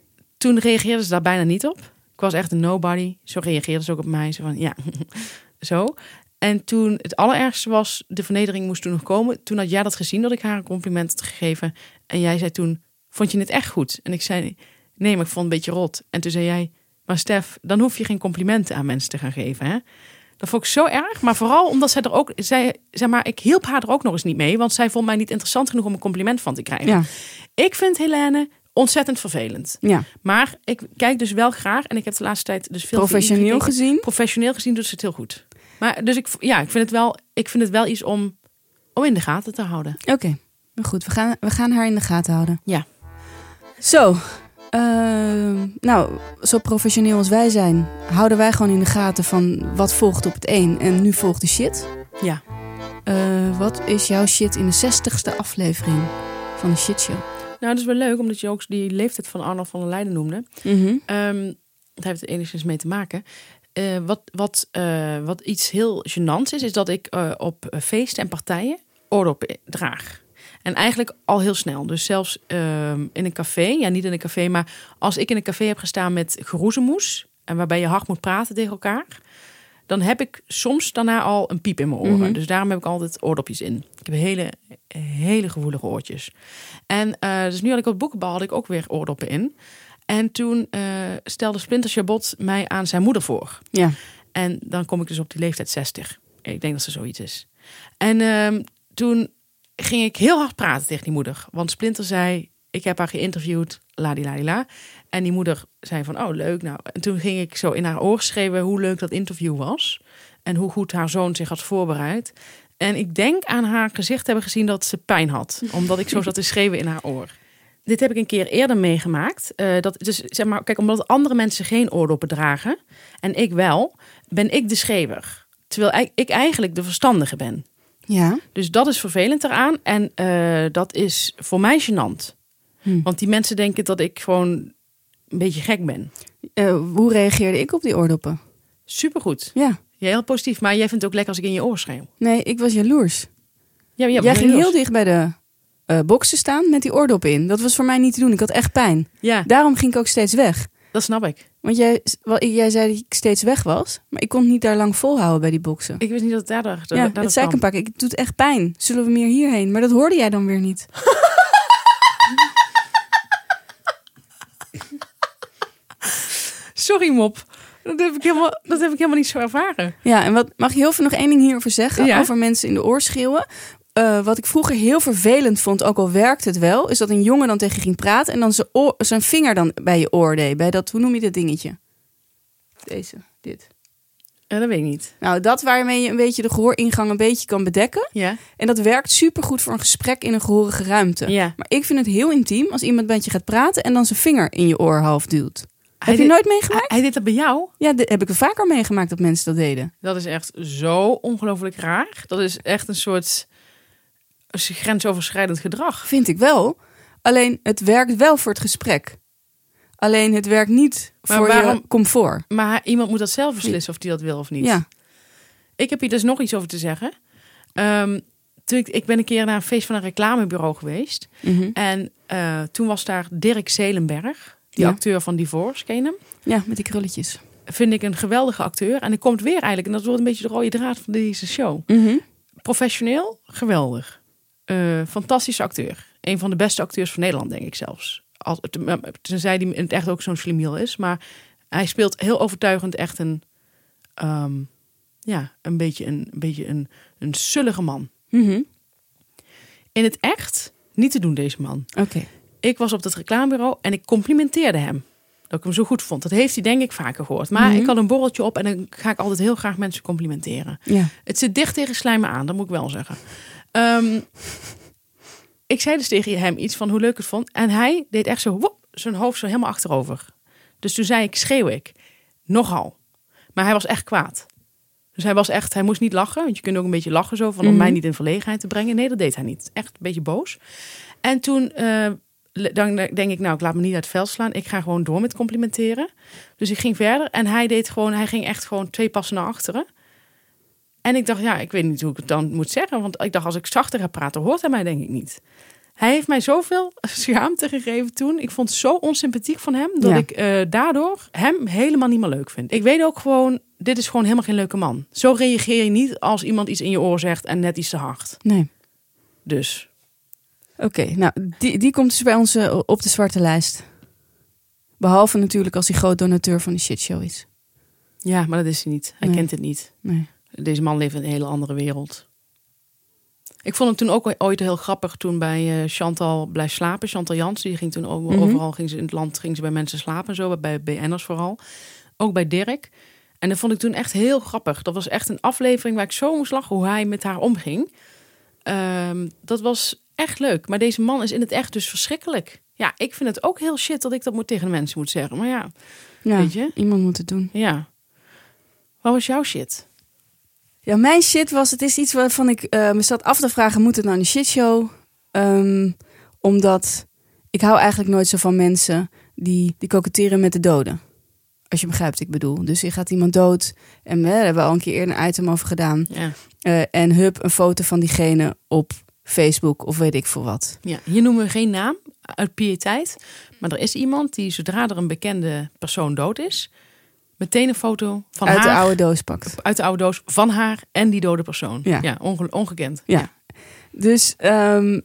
S1: toen reageerde ze daar bijna niet op. Ik was echt een nobody. Zo reageerde ze ook op mij. Zo van, ja, zo. En toen het allerergste was, de vernedering moest toen nog komen. Toen had jij dat gezien dat ik haar een compliment had gegeven. En jij zei toen, vond je het echt goed? En ik zei, nee, maar ik vond het een beetje rot. En toen zei jij, maar Stef, dan hoef je geen complimenten aan mensen te gaan geven. Hè? Dat vond ik zo erg. Maar vooral omdat zij er ook, zij, zeg maar, ik hielp haar er ook nog eens niet mee. Want zij vond mij niet interessant genoeg om een compliment van te krijgen.
S2: Ja,
S1: Ik vind Helene ontzettend vervelend.
S2: ja.
S1: Maar ik kijk dus wel graag. En ik heb de laatste tijd dus veel
S2: professioneel gezien.
S1: Professioneel gezien doet ze het heel goed. Maar dus ik, ja, ik vind het wel, ik vind het wel iets om, om in de gaten te houden.
S2: Oké, goed, we gaan, we gaan haar in de gaten houden.
S1: Ja.
S2: Zo, eh, nou, zo professioneel als wij zijn, houden wij gewoon in de gaten van wat volgt op het een en nu volgt de shit.
S1: Ja.
S2: Eh, wat is jouw shit in de zestigste aflevering van de shit show?
S1: Nou, dat is wel leuk, omdat je ook die leeftijd van Arnold van der Leijden noemde. Ehm daar heeft het enigszins mee te maken. Eh, wat, wat, eh, wat iets heel gênants is, is dat ik eh, op feesten en partijen oordoppen draag. En eigenlijk al heel snel. Dus zelfs ehm, in een café, ja niet in een café, maar als ik in een café heb gestaan met geroezemoes... en waarbij je hard moet praten tegen elkaar... dan heb ik soms daarna al een piep in mijn oren.
S2: Mhm.
S1: Dus daarom heb ik altijd oordopjes in. Ik heb hele, hele gevoelige oortjes. En eh, dus nu had ik op het boekenbal had ik ook weer oordoppen in. En toen eh, stelde Splinter Chabot mij aan zijn moeder voor.
S2: Ja,
S1: En dan kom ik dus op die leeftijd 60. Ik denk dat ze zoiets is. En ehm, toen ging ik heel hard praten tegen die moeder. Want Splinter zei, ik heb haar geïnterviewd, la. En die moeder zei van, oh leuk. Nou, en toen ging ik zo in haar oor schreeuwen hoe leuk dat interview was. En hoe goed haar zoon zich had voorbereid. En ik denk aan haar gezicht hebben gezien dat ze pijn had. Omdat ik zo zat te schreeuwen in haar oor. Dit heb ik een keer eerder meegemaakt. Eh, dat, dus, zeg maar, kijk, omdat andere mensen geen oordoppen dragen en ik wel, ben ik de schreeuwer. Terwijl ik- ik eigenlijk de verstandige ben.
S2: ja.
S1: Dus dat is vervelend eraan. En eh, dat is voor mij gênant.
S2: Hm.
S1: Want die mensen denken dat ik gewoon een beetje gek ben.
S2: Eh, hoe reageerde ik op die oordoppen?
S1: Supergoed.
S2: Ja,
S1: Ja, heel positief. Maar jij vindt het ook lekker als ik in je oor schreeuw.
S2: nee, ik was jaloers.
S1: Ja, ja,
S2: Jij ging
S1: jaloers.
S2: heel dicht bij de eh boksen staan met die oordoppen in. Dat was voor mij niet te doen. Ik had echt pijn.
S1: Ja,
S2: Daarom ging ik ook steeds weg.
S1: dat snap ik.
S2: Want jij, wel, jij zei dat ik steeds weg was, maar ik kon niet daar lang volhouden bij die boksen.
S1: Ik wist niet dat het daardoor... dat-
S2: ja, het zei ik een keer. Het doet echt pijn. Zullen we meer hierheen? Maar dat hoorde jij dan weer niet.
S1: Sorry, mop. Dat heb, ik helemaal, dat heb ik helemaal niet zo ervaren.
S2: Ja, en wat mag je heel veel nog één ding hierover zeggen?
S1: Ja.
S2: Over mensen in de oor schreeuwen. Eh, wat ik vroeger heel vervelend vond, ook al werkte het wel, is dat een jongen dan tegen je ging praten en dan zijn, oor, zijn vinger dan bij je oor deed. Bij dat, hoe noem je dat dingetje? Deze, dit.
S1: Ja, dat weet ik niet.
S2: Nou, dat waarmee je een beetje de gehooringang een beetje kan bedekken.
S1: Ja?
S2: En dat werkt supergoed voor een gesprek in een gehorige ruimte.
S1: Ja.
S2: Maar ik vind het heel intiem als iemand met je gaat praten en dan zijn vinger in je oor half duwt. Heb je nooit meegemaakt?
S1: Hij deed dat bij jou?
S2: Ja, heb ik er vaker meegemaakt dat mensen dat deden.
S1: Dat is echt zo ongelooflijk raar. Dat is echt een soort grensoverschrijdend gedrag.
S2: Vind ik wel. Alleen het werkt wel voor het gesprek. Alleen het werkt niet
S1: Maar
S2: voor
S1: waarom-
S2: je comfort.
S1: Maar iemand moet dat zelf beslissen of hij dat wil of niet.
S2: Ja.
S1: Ik heb hier dus nog iets over te zeggen. Ehm, toen ik, ik ben een keer naar een feest van een reclamebureau geweest.
S2: Mhm.
S1: En eh, toen was daar Dirk Zelenberg, die
S2: Ja.
S1: acteur van Divorce, ken je hem?
S2: ja, met die krulletjes.
S1: Vind ik een geweldige acteur. En die komt weer eigenlijk, en dat wordt een beetje de rode draad van deze show.
S2: Mhm.
S1: Professioneel, geweldig. Eh, fantastische acteur. Een van de beste acteurs van Nederland, denk ik zelfs. Als, tenzij hij in het echt ook zo'n slimiel is. Maar hij speelt heel overtuigend echt een... ehm, ja, een beetje een, een, beetje een, een sullige man.
S2: Mhm.
S1: In het echt niet te doen, deze man.
S2: Oké.
S1: Ik was op het reclamebureau en ik complimenteerde hem. Dat ik hem zo goed vond. Dat heeft hij denk ik vaker gehoord. Maar
S2: Mhm.
S1: ik had een borreltje op en dan ga ik altijd heel graag mensen complimenteren.
S2: Ja.
S1: Het zit dicht tegen slijmen aan, dat moet ik wel zeggen. Ehm, ik zei dus tegen hem iets van hoe leuk het vond. En hij deed echt zo, zijn hoofd zo helemaal achterover. Dus toen zei ik, schreeuw ik. Nogal. Maar hij was echt kwaad. Dus hij was echt, hij moest niet lachen. Want je kunt ook een beetje lachen zo, van om
S2: Mhm.
S1: mij niet in verlegenheid te brengen. Nee, dat deed hij niet. Echt een beetje boos. En toen eh, dan denk ik, nou, ik laat me niet uit het veld slaan. Ik ga gewoon door met complimenteren. Dus ik ging verder en hij deed gewoon, hij ging echt gewoon twee passen naar achteren. En ik dacht, ja, ik weet niet hoe ik het dan moet zeggen. Want ik dacht, als ik zachter ga praten, hoort hij mij denk ik niet. Hij heeft mij zoveel schaamte gegeven toen. Ik vond het zo onsympathiek van hem. Dat
S2: Ja.
S1: ik eh, daardoor hem helemaal niet meer leuk vind. Ik weet ook gewoon, dit is gewoon helemaal geen leuke man. Zo reageer je niet als iemand iets in je oor zegt en net iets te hard.
S2: Nee.
S1: Dus
S2: Oké, nou, die, die komt dus bij ons eh, op de zwarte lijst. Behalve natuurlijk als hij groot donateur van die shitshow is.
S1: ja, maar dat is hij niet. Hij
S2: Nee.
S1: kent het niet.
S2: Nee.
S1: Deze man leeft in een hele andere wereld. Ik vond hem toen ook ooit heel grappig toen bij eh, Chantal blijft slapen. Chantal Jans, die ging toen
S2: Mhm.
S1: overal ging ze in het land ging ze bij mensen slapen en zo, bij BN'ers vooral. Ook bij Dirk. En dat vond ik toen echt heel grappig. Dat was echt een aflevering waar ik zo moest lachen hoe hij met haar omging. Ehm, dat was echt leuk. Maar deze man is in het echt dus verschrikkelijk. Ja, ik vind het ook heel shit dat ik dat moet tegen de mensen moet zeggen. Maar ja,
S2: Ja,
S1: Weet je?
S2: iemand moet het doen.
S1: ja. Wat was jouw shit?
S2: Ja, mijn shit was, het is iets waarvan ik eh, me zat af te vragen, moet het nou een shitshow? Ehm omdat ik hou eigenlijk nooit zo van mensen die, die koketteren met de doden. Als je begrijpt, ik bedoel. Dus je gaat iemand dood. En daar hebben we al een keer eerder een item over gedaan.
S1: Ja.
S2: Eh, en hup, een foto van diegene op Facebook of weet ik veel wat.
S1: Ja, hier noemen we geen naam uit piëteit. Maar er is iemand die zodra er een bekende persoon dood is, meteen een foto van
S2: uit
S1: haar
S2: de oude doos pakt.
S1: uit de oude doos van haar en die dode persoon.
S2: Ja.
S1: onge- ongekend.
S2: Ja. Dus ehm,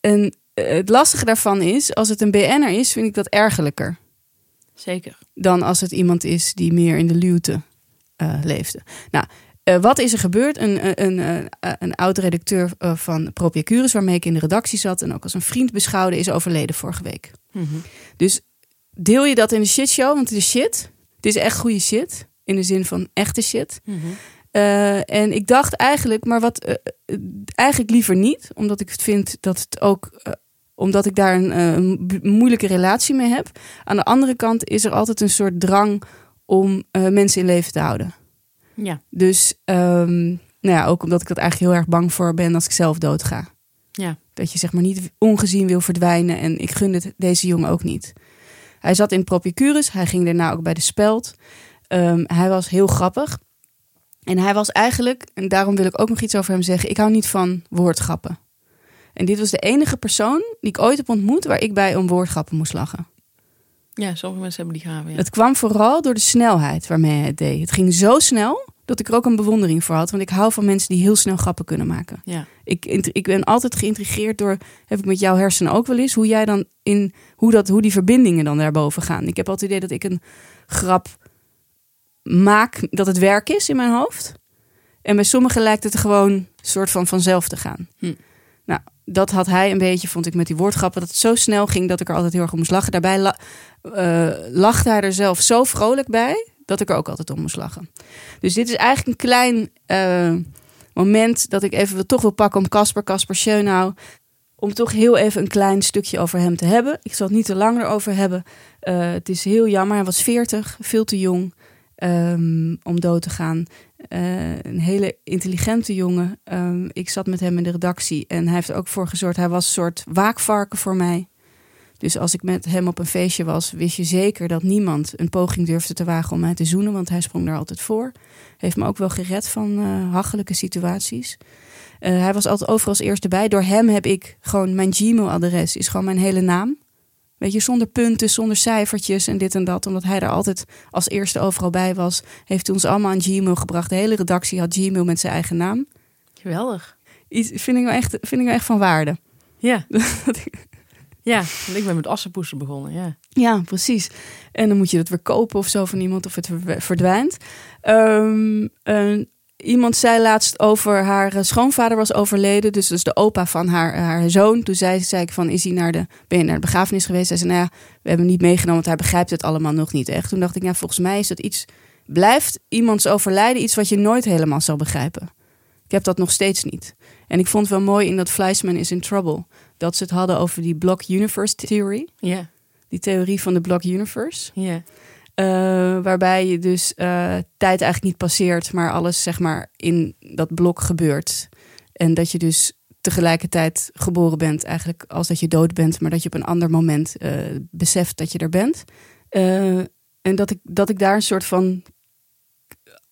S2: en, eh, het lastige daarvan is, als het een BN'er is, vind ik dat ergerlijker.
S1: Zeker.
S2: dan als het iemand is die meer in de luwte eh, leefde. Nou, eh, wat is er gebeurd? Een, een, een, een, een oud-redacteur eh, van Propiacurus, waarmee ik in de redactie zat en ook als een vriend beschouwde, is overleden vorige week.
S1: Mhm.
S2: Dus deel je dat in de shitshow, want het is shit. Het is echt goede shit, in de zin van echte shit.
S1: Mhm.
S2: Eh, en ik dacht eigenlijk, maar wat eh, eh, eigenlijk liever niet, omdat ik vind dat het ook, eh, omdat ik daar een, eh, een moeilijke relatie mee heb. Aan de andere kant is er altijd een soort drang om eh, mensen in leven te houden.
S1: Ja.
S2: Dus, ehm, nou ja, ook omdat ik dat eigenlijk heel erg bang voor ben als ik zelf doodga.
S1: Ja.
S2: Dat je zeg maar niet ongezien wil verdwijnen. En ik gun het deze jongen ook niet. Hij zat in Propicurus. Hij ging daarna ook bij de Speld. Ehm, hij was heel grappig. En hij was eigenlijk, en daarom wil ik ook nog iets over hem zeggen. Ik hou niet van woordgrappen. En dit was de enige persoon die ik ooit heb ontmoet waar ik bij om woordgrappen moest lachen.
S1: Ja, sommige mensen hebben die gaven. Ja.
S2: Het kwam vooral door de snelheid waarmee hij het deed. Het ging zo snel dat ik er ook een bewondering voor had. Want ik hou van mensen die heel snel grappen kunnen maken.
S1: ja.
S2: Ik, ik ben altijd geïntrigeerd door, heb ik met jouw hersenen ook wel eens, hoe jij dan in, hoe, dat, hoe die verbindingen dan daarboven gaan. Ik heb altijd het idee dat ik een grap maak, dat het werk is in mijn hoofd. En bij sommigen lijkt het gewoon een soort van vanzelf te gaan.
S1: Hm.
S2: Nou, dat had hij een beetje, vond ik met die woordgrappen, dat het zo snel ging dat ik er altijd heel erg om moest lachen. Daarbij la, eh, lachte hij er zelf zo vrolijk bij, dat ik er ook altijd om moest lachen. Dus dit is eigenlijk een klein eh, moment dat ik even wil- toch wil pakken om Casper, Casper Schönau, om toch heel even een klein stukje over hem te hebben. Ik zal het niet te lang erover hebben. Eh, het is heel jammer, hij was 40, veel te jong ehm, om dood te gaan. Eh, een hele intelligente jongen. Ehm, ik zat met hem in de redactie en hij heeft er ook voor gezorgd. Hij was een soort waakvarken voor mij. Dus als ik met hem op een feestje was, wist je zeker dat niemand een poging durfde te wagen om mij te zoenen, want hij sprong daar altijd voor. Heeft me ook wel gered van eh hachelijke situaties. Eh, hij was altijd overal als eerste bij. Door hem heb ik gewoon mijn Gmail-adres, is gewoon mijn hele naam. Weet je, zonder punten, zonder cijfertjes en dit en dat. Omdat hij er altijd als eerste overal bij was, heeft hij ons allemaal aan Gmail gebracht. De hele redactie had Gmail met zijn eigen naam.
S1: Geweldig.
S2: Iets vind ik wel echt, vind ik wel echt van waarde.
S1: Ja. ja, want ik ben met assenpoester begonnen. Ja.
S2: Ja, precies. En dan moet je het weer kopen of zo van iemand of het ver- verdwijnt. Ehm, een- iemand zei laatst over haar eh, schoonvader was overleden. Dus dat is de opa van haar, haar zoon. Toen zei, zei ik van, is hij naar de, ben je naar de begrafenis geweest? Zij zei, nou ja, we hebben hem niet meegenomen, want hij begrijpt het allemaal nog niet echt. Toen dacht ik, ja, volgens mij is dat iets, blijft iemands overlijden iets wat je nooit helemaal zal begrijpen. Ik heb dat nog steeds niet. En ik vond het wel mooi in dat Fleischman is in Trouble. Dat ze het hadden over die Block Universe Theory
S1: Ja.
S2: die theorie van de Block Universe.
S1: Ja.
S2: Eh, waarbij je dus eh, tijd eigenlijk niet passeert, maar alles zeg maar in dat blok gebeurt. En dat je dus tegelijkertijd geboren bent, eigenlijk als dat je dood bent, maar dat je op een ander moment eh, beseft dat je er bent. En dat ik, dat ik daar een soort van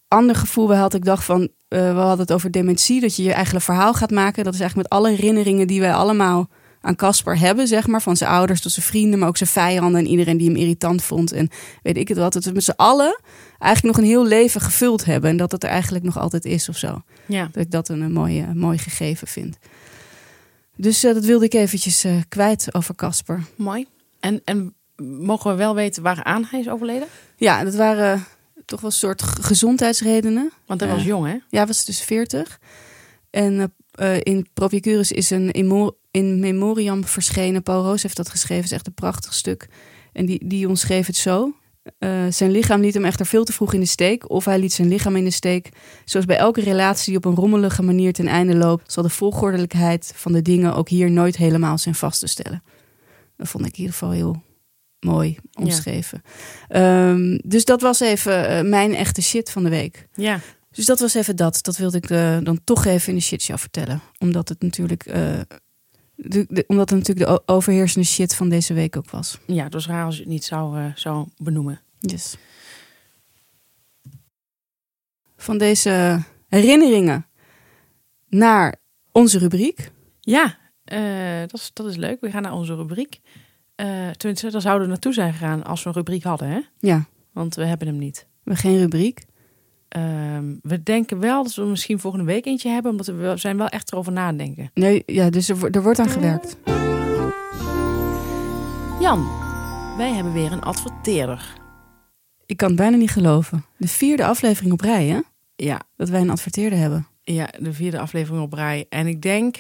S2: ander gevoel bij had. Ik dacht van, we hadden het over dementie, dat je je eigen verhaal gaat maken. Dat is eigenlijk met alle herinneringen die wij allemaal aan Casper hebben, zeg maar. Van zijn ouders tot zijn vrienden, maar ook zijn vijanden en iedereen die hem irritant vond. En weet ik het wat. Dat we met z'n allen eigenlijk nog een heel leven gevuld hebben. En dat het er eigenlijk nog altijd is of zo.
S1: Ja.
S2: Dat ik dat een, een mooi, eh, mooi gegeven vind. Dus eh, dat wilde ik eventjes eh, kwijt over Casper.
S1: Mooi. En, en mogen we wel weten waaraan hij is overleden?
S2: Ja, dat waren eh, toch wel een soort gezondheidsredenen.
S1: Want hij was jong, hè?
S2: Ja, hij was dus 40. En eh, eh, in Propiacurus is een in memoriam verschenen. Paul Roos heeft dat geschreven. Het is echt een prachtig stuk. En die, die omschreef het zo. Eh, zijn lichaam liet hem echter veel te vroeg in de steek. Of hij liet zijn lichaam in de steek. Zoals bij elke relatie die op een rommelige manier ten einde loopt... zal de volgordelijkheid van de dingen ook hier nooit helemaal zijn vast te stellen. Dat vond ik in ieder geval heel mooi omschreven. Ehm, dus dat was even eh, mijn echte shit van de week.
S1: Ja.
S2: Dus dat was even dat. Dat wilde ik eh, dan toch even in de shitshow vertellen. Omdat het natuurlijk, de, de- omdat het natuurlijk de overheersende shit van deze week ook was.
S1: Ja, het was raar als je het niet zou, eh, zou benoemen.
S2: Yes. Van deze herinneringen naar onze rubriek.
S1: Ja, eh, dat, is, dat is leuk. We gaan naar onze rubriek. Tenminste, daar zouden we naartoe zijn gegaan als we een rubriek hadden, hè?
S2: Ja,
S1: Want we hebben hem niet.
S2: we hebben geen rubriek.
S1: Ehm, we denken wel dat we misschien volgende week eentje hebben, omdat we wel- zijn wel echt erover nadenken.
S2: Nee, ja, dus er, wo- er wordt aan gewerkt.
S1: Jan, wij hebben weer een adverteerder.
S2: Ik kan het bijna niet geloven. De vierde aflevering op rij, hè?
S1: Ja,
S2: Dat wij een adverteerder hebben.
S1: ja, de vierde aflevering op rij. En ik denk,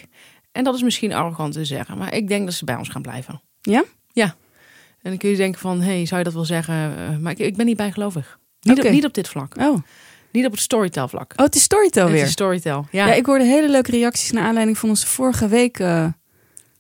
S1: en dat is misschien arrogant te zeggen, maar ik denk dat ze bij ons gaan blijven.
S2: Ja?
S1: Ja. En dan kun je denken van, hé, hey, zou je dat wel zeggen? Eh, maar ik, ik ben niet bijgelovig. Niet, op, niet op dit vlak.
S2: Oh,
S1: Niet op het storytel vlak.
S2: oh het is Storytel
S1: Het
S2: weer.
S1: is storytel. Ja.
S2: Ja. ik hoorde hele leuke reacties naar aanleiding van onze vorige week. eh,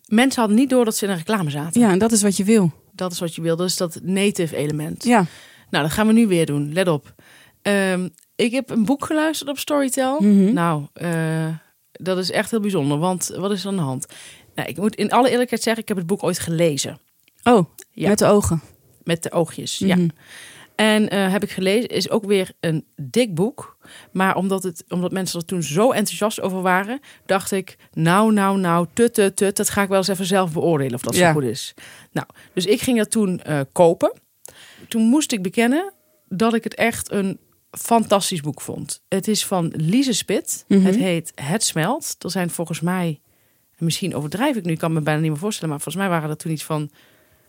S1: Mensen hadden niet door dat ze in een reclame zaten.
S2: ja, en dat is wat je wil.
S1: Dat is wat je wil. Dat is dat native element.
S2: Ja.
S1: Nou, dat gaan we nu weer doen. Let op. Ehm, ik heb een boek geluisterd op Storytel.
S2: Mhm.
S1: Nou, eh, dat is echt heel bijzonder. Want wat is er aan de hand? Nou, ik moet in alle eerlijkheid zeggen, ik heb het boek ooit gelezen.
S2: Oh,
S1: Ja.
S2: met de ogen.
S1: Met de oogjes, ja. En eh, heb ik gelezen, is ook weer een dik boek. Maar omdat, het, omdat mensen er toen zo enthousiast over waren, dacht ik, nou, nou, nou, tut, tut, tut, dat ga ik wel eens even zelf beoordelen of dat
S2: Ja.
S1: zo goed is. Nou, dus ik ging dat toen eh, kopen. Toen moest ik bekennen dat ik het echt een fantastisch boek vond. Het is van Lise Spit.
S2: Mhm.
S1: Het heet Het Smelt. Er zijn volgens mij, en misschien overdrijf ik nu, ik kan me bijna niet meer voorstellen, maar volgens mij waren er toen iets van.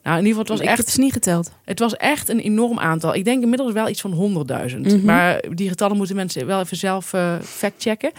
S1: Nou, in ieder geval, het was
S2: ik
S1: echt
S2: heb het niet geteld.
S1: het was echt een enorm aantal. Ik denk inmiddels wel iets van 100.000.
S2: Mhm.
S1: Maar die getallen moeten mensen wel even zelf eh factchecken.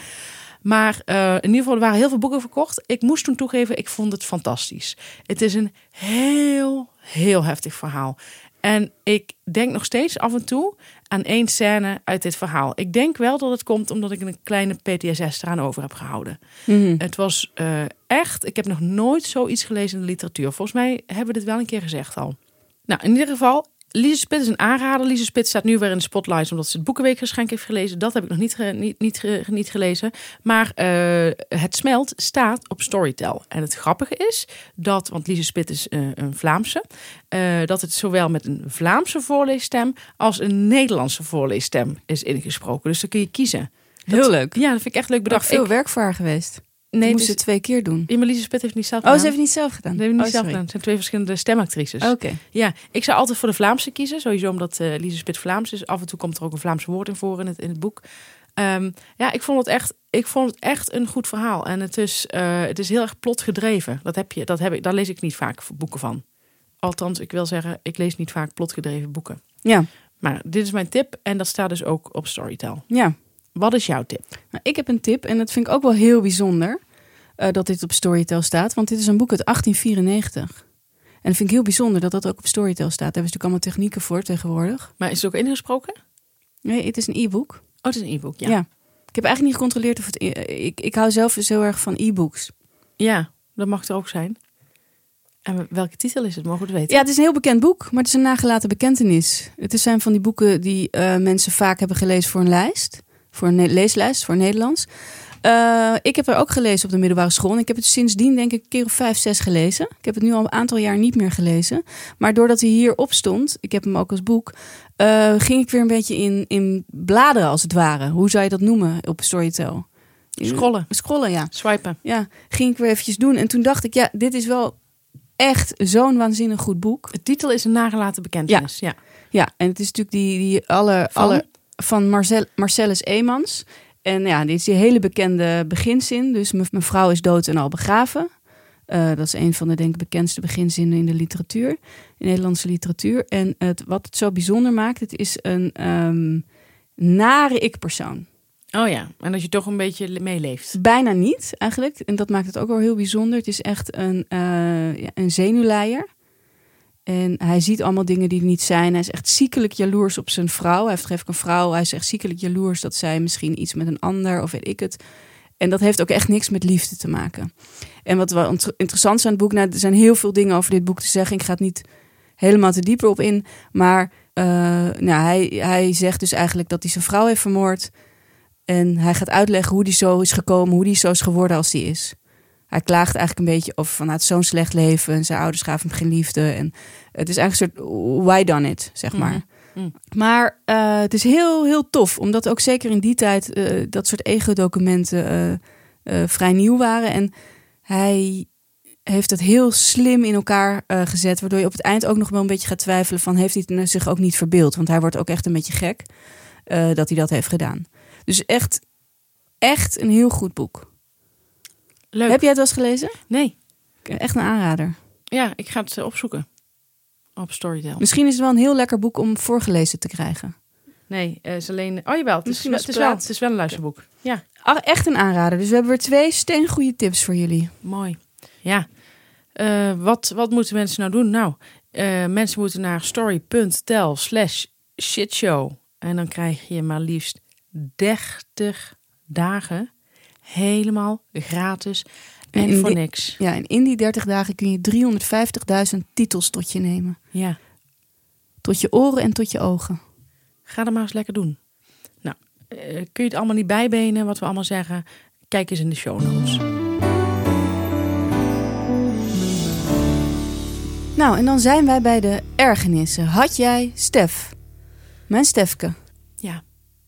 S1: Maar eh, in ieder geval, er waren heel veel boeken verkocht. Ik moest toen toegeven, ik vond het fantastisch. Het is een heel, heel heftig verhaal. En ik denk nog steeds af en toe aan één scène uit dit verhaal. Ik denk wel dat het komt omdat ik een kleine PTSS eraan over heb gehouden.
S2: Mhm.
S1: Het was eh, echt, ik heb nog nooit zoiets gelezen in de literatuur. Volgens mij hebben we dit wel een keer gezegd al. Nou, in ieder geval, Lise Spit is een aanrader. Lise Spit staat nu weer in de spotlight omdat ze het Boekenweekgeschenk heeft gelezen. Dat heb ik nog niet, ge- niet, niet, ge- niet gelezen. Maar eh, het smelt staat op Storytel. En het grappige is dat, want Lise Spit is eh, een Vlaamse, eh, dat het zowel met een Vlaamse voorleesstem als een Nederlandse voorleesstem is ingesproken. Dus dan kun je kiezen.
S2: Heel leuk.
S1: Ja, dat vind ik echt leuk
S2: Bedacht veel
S1: Ik-
S2: werk voor haar geweest.
S1: Nee,
S2: moest
S1: dus-
S2: het twee keer doen.
S1: ja, maar Spit heeft niet zelf
S2: Oh, ze
S1: gedaan.
S2: heeft het niet zelf gedaan.
S1: Dat heeft niet
S2: Oh,
S1: zelf
S2: sorry.
S1: gedaan. Het zijn twee verschillende stemactrices.
S2: Oké.
S1: Ja, ik zou altijd voor de Vlaamse kiezen. Sowieso omdat Lise Spit Vlaams is. Af en toe komt er ook een Vlaams woord in voor in het, in het boek. Ehm, ja, ik vond, het echt, ik vond het echt een goed verhaal. En het is, eh, het is heel erg plotgedreven. Dat heb je, dat heb ik, daar lees ik niet vaak boeken van. Althans, ik wil zeggen, ik lees niet vaak plotgedreven boeken.
S2: Ja,
S1: Maar dit is mijn tip en dat staat dus ook op Storytel.
S2: ja.
S1: Wat is jouw tip?
S2: Nou, ik heb een tip en dat vind ik ook wel heel bijzonder eh, dat dit op Storytel staat. Want dit is een boek uit 1894. En dat vind ik heel bijzonder dat dat ook op Storytel staat. Daar hebben ze natuurlijk allemaal technieken voor tegenwoordig.
S1: Maar is het ook ingesproken?
S2: Nee, het is een e-book.
S1: Oh, het is een e-book.
S2: Ja.
S1: Ja.
S2: Ik heb eigenlijk niet gecontroleerd of het... Ik, ik hou zelf dus heel erg van e-books.
S1: ja, dat mag er ook zijn. En welke titel is het? Mogen we het weten?
S2: Ja, het is een heel bekend boek, maar het is een nagelaten bekentenis. Het zijn van die boeken die uh, mensen vaak hebben gelezen voor een lijst. Voor een leeslijst, voor Nederlands. Uh, ik heb er ook gelezen op de middelbare school. En ik heb het sindsdien denk ik een keer of vijf, zes gelezen. Ik heb het nu al een aantal jaar niet meer gelezen. Maar doordat hij hierop stond, ik heb hem ook als boek... Uh, ging ik weer een beetje in, in bladeren als het ware. Hoe zou je dat noemen op Storytel?
S1: Scrollen.
S2: Scrollen, ja.
S1: Swipen.
S2: Ja, ging ik weer eventjes doen. En toen dacht ik, ja, dit is wel echt zo'n waanzinnig goed boek.
S1: De titel is een nagelaten bekentenis. Ja,
S2: ja. ja en het is natuurlijk die, die alle, van, alle, van Marcel, Marcellus Emans. En ja, dit is die hele bekende beginzin. Dus mijn vrouw is dood en al begraven. Uh, dat is een van de denk ik bekendste beginzinnen in de literatuur, in Nederlandse literatuur. En het, wat het zo bijzonder maakt, het is een um, nare ik-persoon.
S1: Oh ja, en dat je toch een beetje meeleeft.
S2: Bijna niet, eigenlijk. En dat maakt het ook wel heel bijzonder. Het is echt een, uh, een zenuwleier. En hij ziet allemaal dingen die er niet zijn. Hij is echt ziekelijk jaloers op zijn vrouw. Hij heeft gegeven een vrouw. Hij is echt ziekelijk jaloers dat zij misschien iets met een ander of weet ik het. En dat heeft ook echt niks met liefde te maken. En wat wel interessant is aan het boek, nou, er zijn heel veel dingen over dit boek te zeggen. Ik ga het niet helemaal te dieper op in. Maar uh, nou, hij, hij zegt dus eigenlijk dat hij zijn vrouw heeft vermoord. En hij gaat uitleggen hoe die zo is gekomen, hoe die zo is geworden als hij is. Hij klaagt eigenlijk een beetje over van, zo'n slecht leven en zijn ouders gaven hem geen liefde. En het is eigenlijk een soort why done it, zeg maar. Mm -hmm. Maar uh, het is heel, heel tof, omdat ook zeker in die tijd uh, dat soort ego-documenten uh, vrij nieuw waren. En hij heeft het heel slim in elkaar gezet, waardoor je op het eind ook nog wel een beetje gaat twijfelen van, heeft hij het zich ook niet verbeeld? Want hij wordt ook echt een beetje gek dat hij dat heeft gedaan. Dus echt, echt een heel goed boek.
S1: Leuk.
S2: Heb jij het wel eens gelezen?
S1: Nee.
S2: Echt een aanrader.
S1: Ja, ik ga het opzoeken. Op Storytel.
S2: Misschien is het wel een heel lekker boek om voorgelezen te krijgen.
S1: Nee, het is alleen... Oh jawel, het is, het is, wel, het is wel een luisterboek. Ja.
S2: Ach, echt een aanrader. Dus we hebben weer twee steengoede tips voor jullie.
S1: Mooi. Ja. Uh, wat, wat moeten mensen nou doen? Nou, uh, mensen moeten naar story.tel slash shitshow. En dan krijg je maar liefst 30 dagen helemaal gratis en, en voor
S2: die,
S1: niks.
S2: Ja, en in die 30 dagen kun je 350.000 titels tot je nemen.
S1: Ja.
S2: Tot je oren en tot je ogen.
S1: Ga dat maar eens lekker doen. Nou, uh, kun je het allemaal niet bijbenen wat we allemaal zeggen? Kijk eens in de show notes.
S2: Nou, en dan zijn wij bij de ergernissen. Had jij, Stef, mijn Stefke,
S1: ja.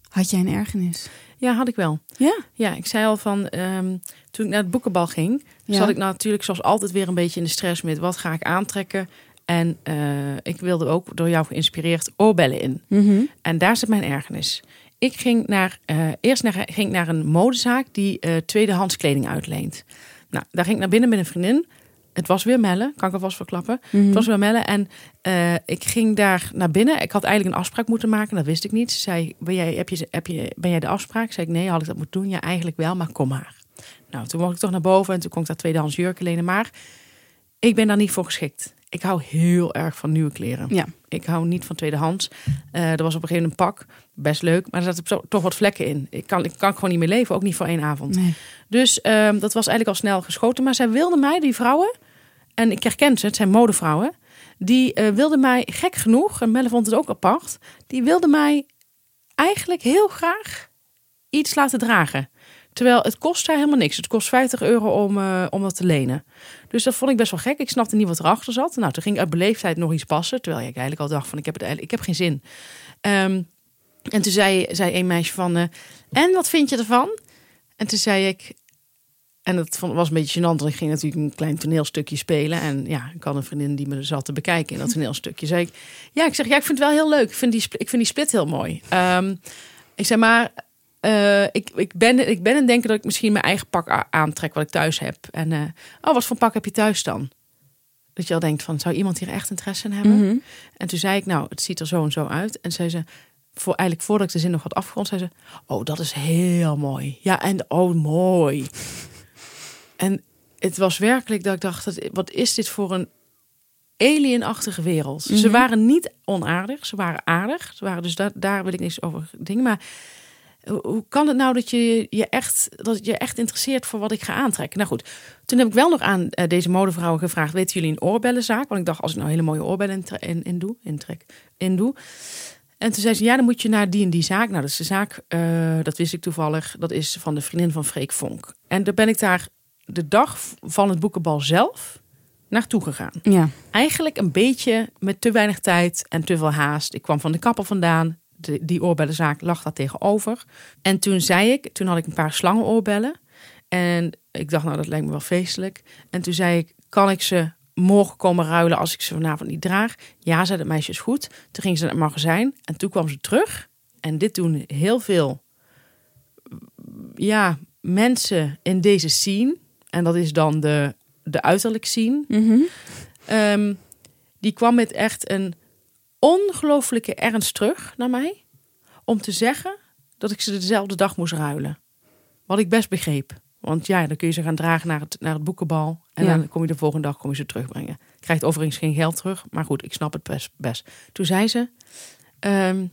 S2: had jij een ergernis?
S1: Ja, had ik wel.
S2: Ja?
S1: Ja, ik zei al van, um, toen ik naar het boekenbal ging, ja. zat ik natuurlijk zoals altijd weer een beetje in de stress met wat ga ik aantrekken. En uh, ik wilde ook door jou geïnspireerd oorbellen in.
S2: Mm -hmm.
S1: En daar zit mijn ergernis. Ik ging naar, uh, eerst naar, ging naar een modezaak die uh, tweedehands kleding uitleent. Nou, daar ging ik naar binnen met een vriendin. Het was weer Melle, kan ik alvast verklappen.
S2: Mhm.
S1: Het was weer Melle en uh, ik ging daar naar binnen. Ik had eigenlijk een afspraak moeten maken, dat wist ik niet. Ze zei, ben jij, heb je, heb je, ben jij de afspraak? Zei ik, nee, had ik dat moeten doen? Ja, eigenlijk wel, maar kom maar. Nou, toen mocht ik toch naar boven en toen kon ik daar tweedehands jurken lenen. Maar ik ben daar niet voor geschikt. Ik hou heel erg van nieuwe kleren.
S2: Ja.
S1: Ik hou niet van tweedehands. Uh, er was op een gegeven moment een pak, best leuk, maar er zaten toch wat vlekken in. Ik kan, ik kan gewoon niet meer leven, ook niet voor één avond.
S2: Nee.
S1: Dus uh, dat was eigenlijk al snel geschoten. Maar zij wilden mij, die vrouwen, en ik herken ze, het zijn modevrouwen, die uh, wilden mij gek genoeg, en Melle vond het ook apart, die wilden mij eigenlijk heel graag iets laten dragen. Terwijl het kost haar helemaal niks. Het kost 50 euro om, uh, om dat te lenen. Dus dat vond ik best wel gek. Ik snapte niet wat erachter zat. Nou, toen ging uit beleefdheid nog iets passen. Terwijl ik eigenlijk al dacht van ik heb, het eigenlijk, ik heb geen zin. Um, en toen zei, zei een meisje van... Uh, en wat vind je ervan? En toen zei ik... En dat was een beetje gênant, want ik ging natuurlijk een klein toneelstukje spelen. En ja, ik had een vriendin die me zat te bekijken in dat toneelstukje. Zei ik, ja, ik zeg, ja, ik vind het wel heel leuk. Ik vind die, ik vind die split heel mooi. Um, ik zeg maar, uh, ik, ik, ben, ik ben aan het denken dat ik misschien mijn eigen pak aantrek wat ik thuis heb. En uh, oh, wat voor pak heb je thuis dan? Dat je al denkt van, zou iemand hier echt interesse in hebben?
S2: Mm -hmm.
S1: En toen zei ik, nou, het ziet er zo en zo uit. En zei ze, voor, eigenlijk voordat ik de zin nog had afgerond, zei ze, oh, dat is heel mooi. Ja, en oh, mooi. En het was werkelijk dat ik dacht, wat is dit voor een alienachtige wereld? Mm -hmm. Ze waren niet onaardig, ze waren aardig. Ze waren dus daar, daar wil ik niks over dingen, maar hoe kan het nou dat je je echt, dat je echt interesseert voor wat ik ga aantrekken? Nou goed, toen heb ik wel nog aan eh, deze modevrouwen gevraagd: weten jullie een oorbellenzaak? Want ik dacht, als ik nou hele mooie oorbellen in, in, in doe, intrek, in doe. En toen zei ze: ja, dan moet je naar die en die zaak. Nou, dat is de zaak, eh, dat wist ik toevallig. Dat is van de vriendin van Freek Vonk. En daar ben ik daar de dag van het boekenbal zelf naartoe gegaan
S2: Ja.
S1: eigenlijk een beetje met te weinig tijd en te veel haast. Ik kwam van de kapper vandaan. De, die oorbellenzaak lag daar tegenover. En toen zei ik, toen had ik een paar slangenoorbellen. En ik dacht, nou, dat lijkt me wel feestelijk. En toen zei ik, kan ik ze morgen komen ruilen als ik ze vanavond niet draag? Ja, zei het meisje, is goed. Toen ging ze naar het magazijn en toen kwam ze terug. En dit doen heel veel ja, mensen in deze scene. En dat is dan de, de uiterlijk scene.
S2: Mhm.
S1: Ehm, die kwam met echt een ongelooflijke ernst terug naar mij. Om te zeggen dat ik ze dezelfde dag moest ruilen. Wat ik best begreep. Want ja, dan kun je ze gaan dragen naar het, naar het boekenbal. En
S2: Ja.
S1: dan kom je de volgende dag kom je ze terugbrengen. Krijgt overigens geen geld terug. Maar goed, ik snap het best. best. Toen zei ze... ehm,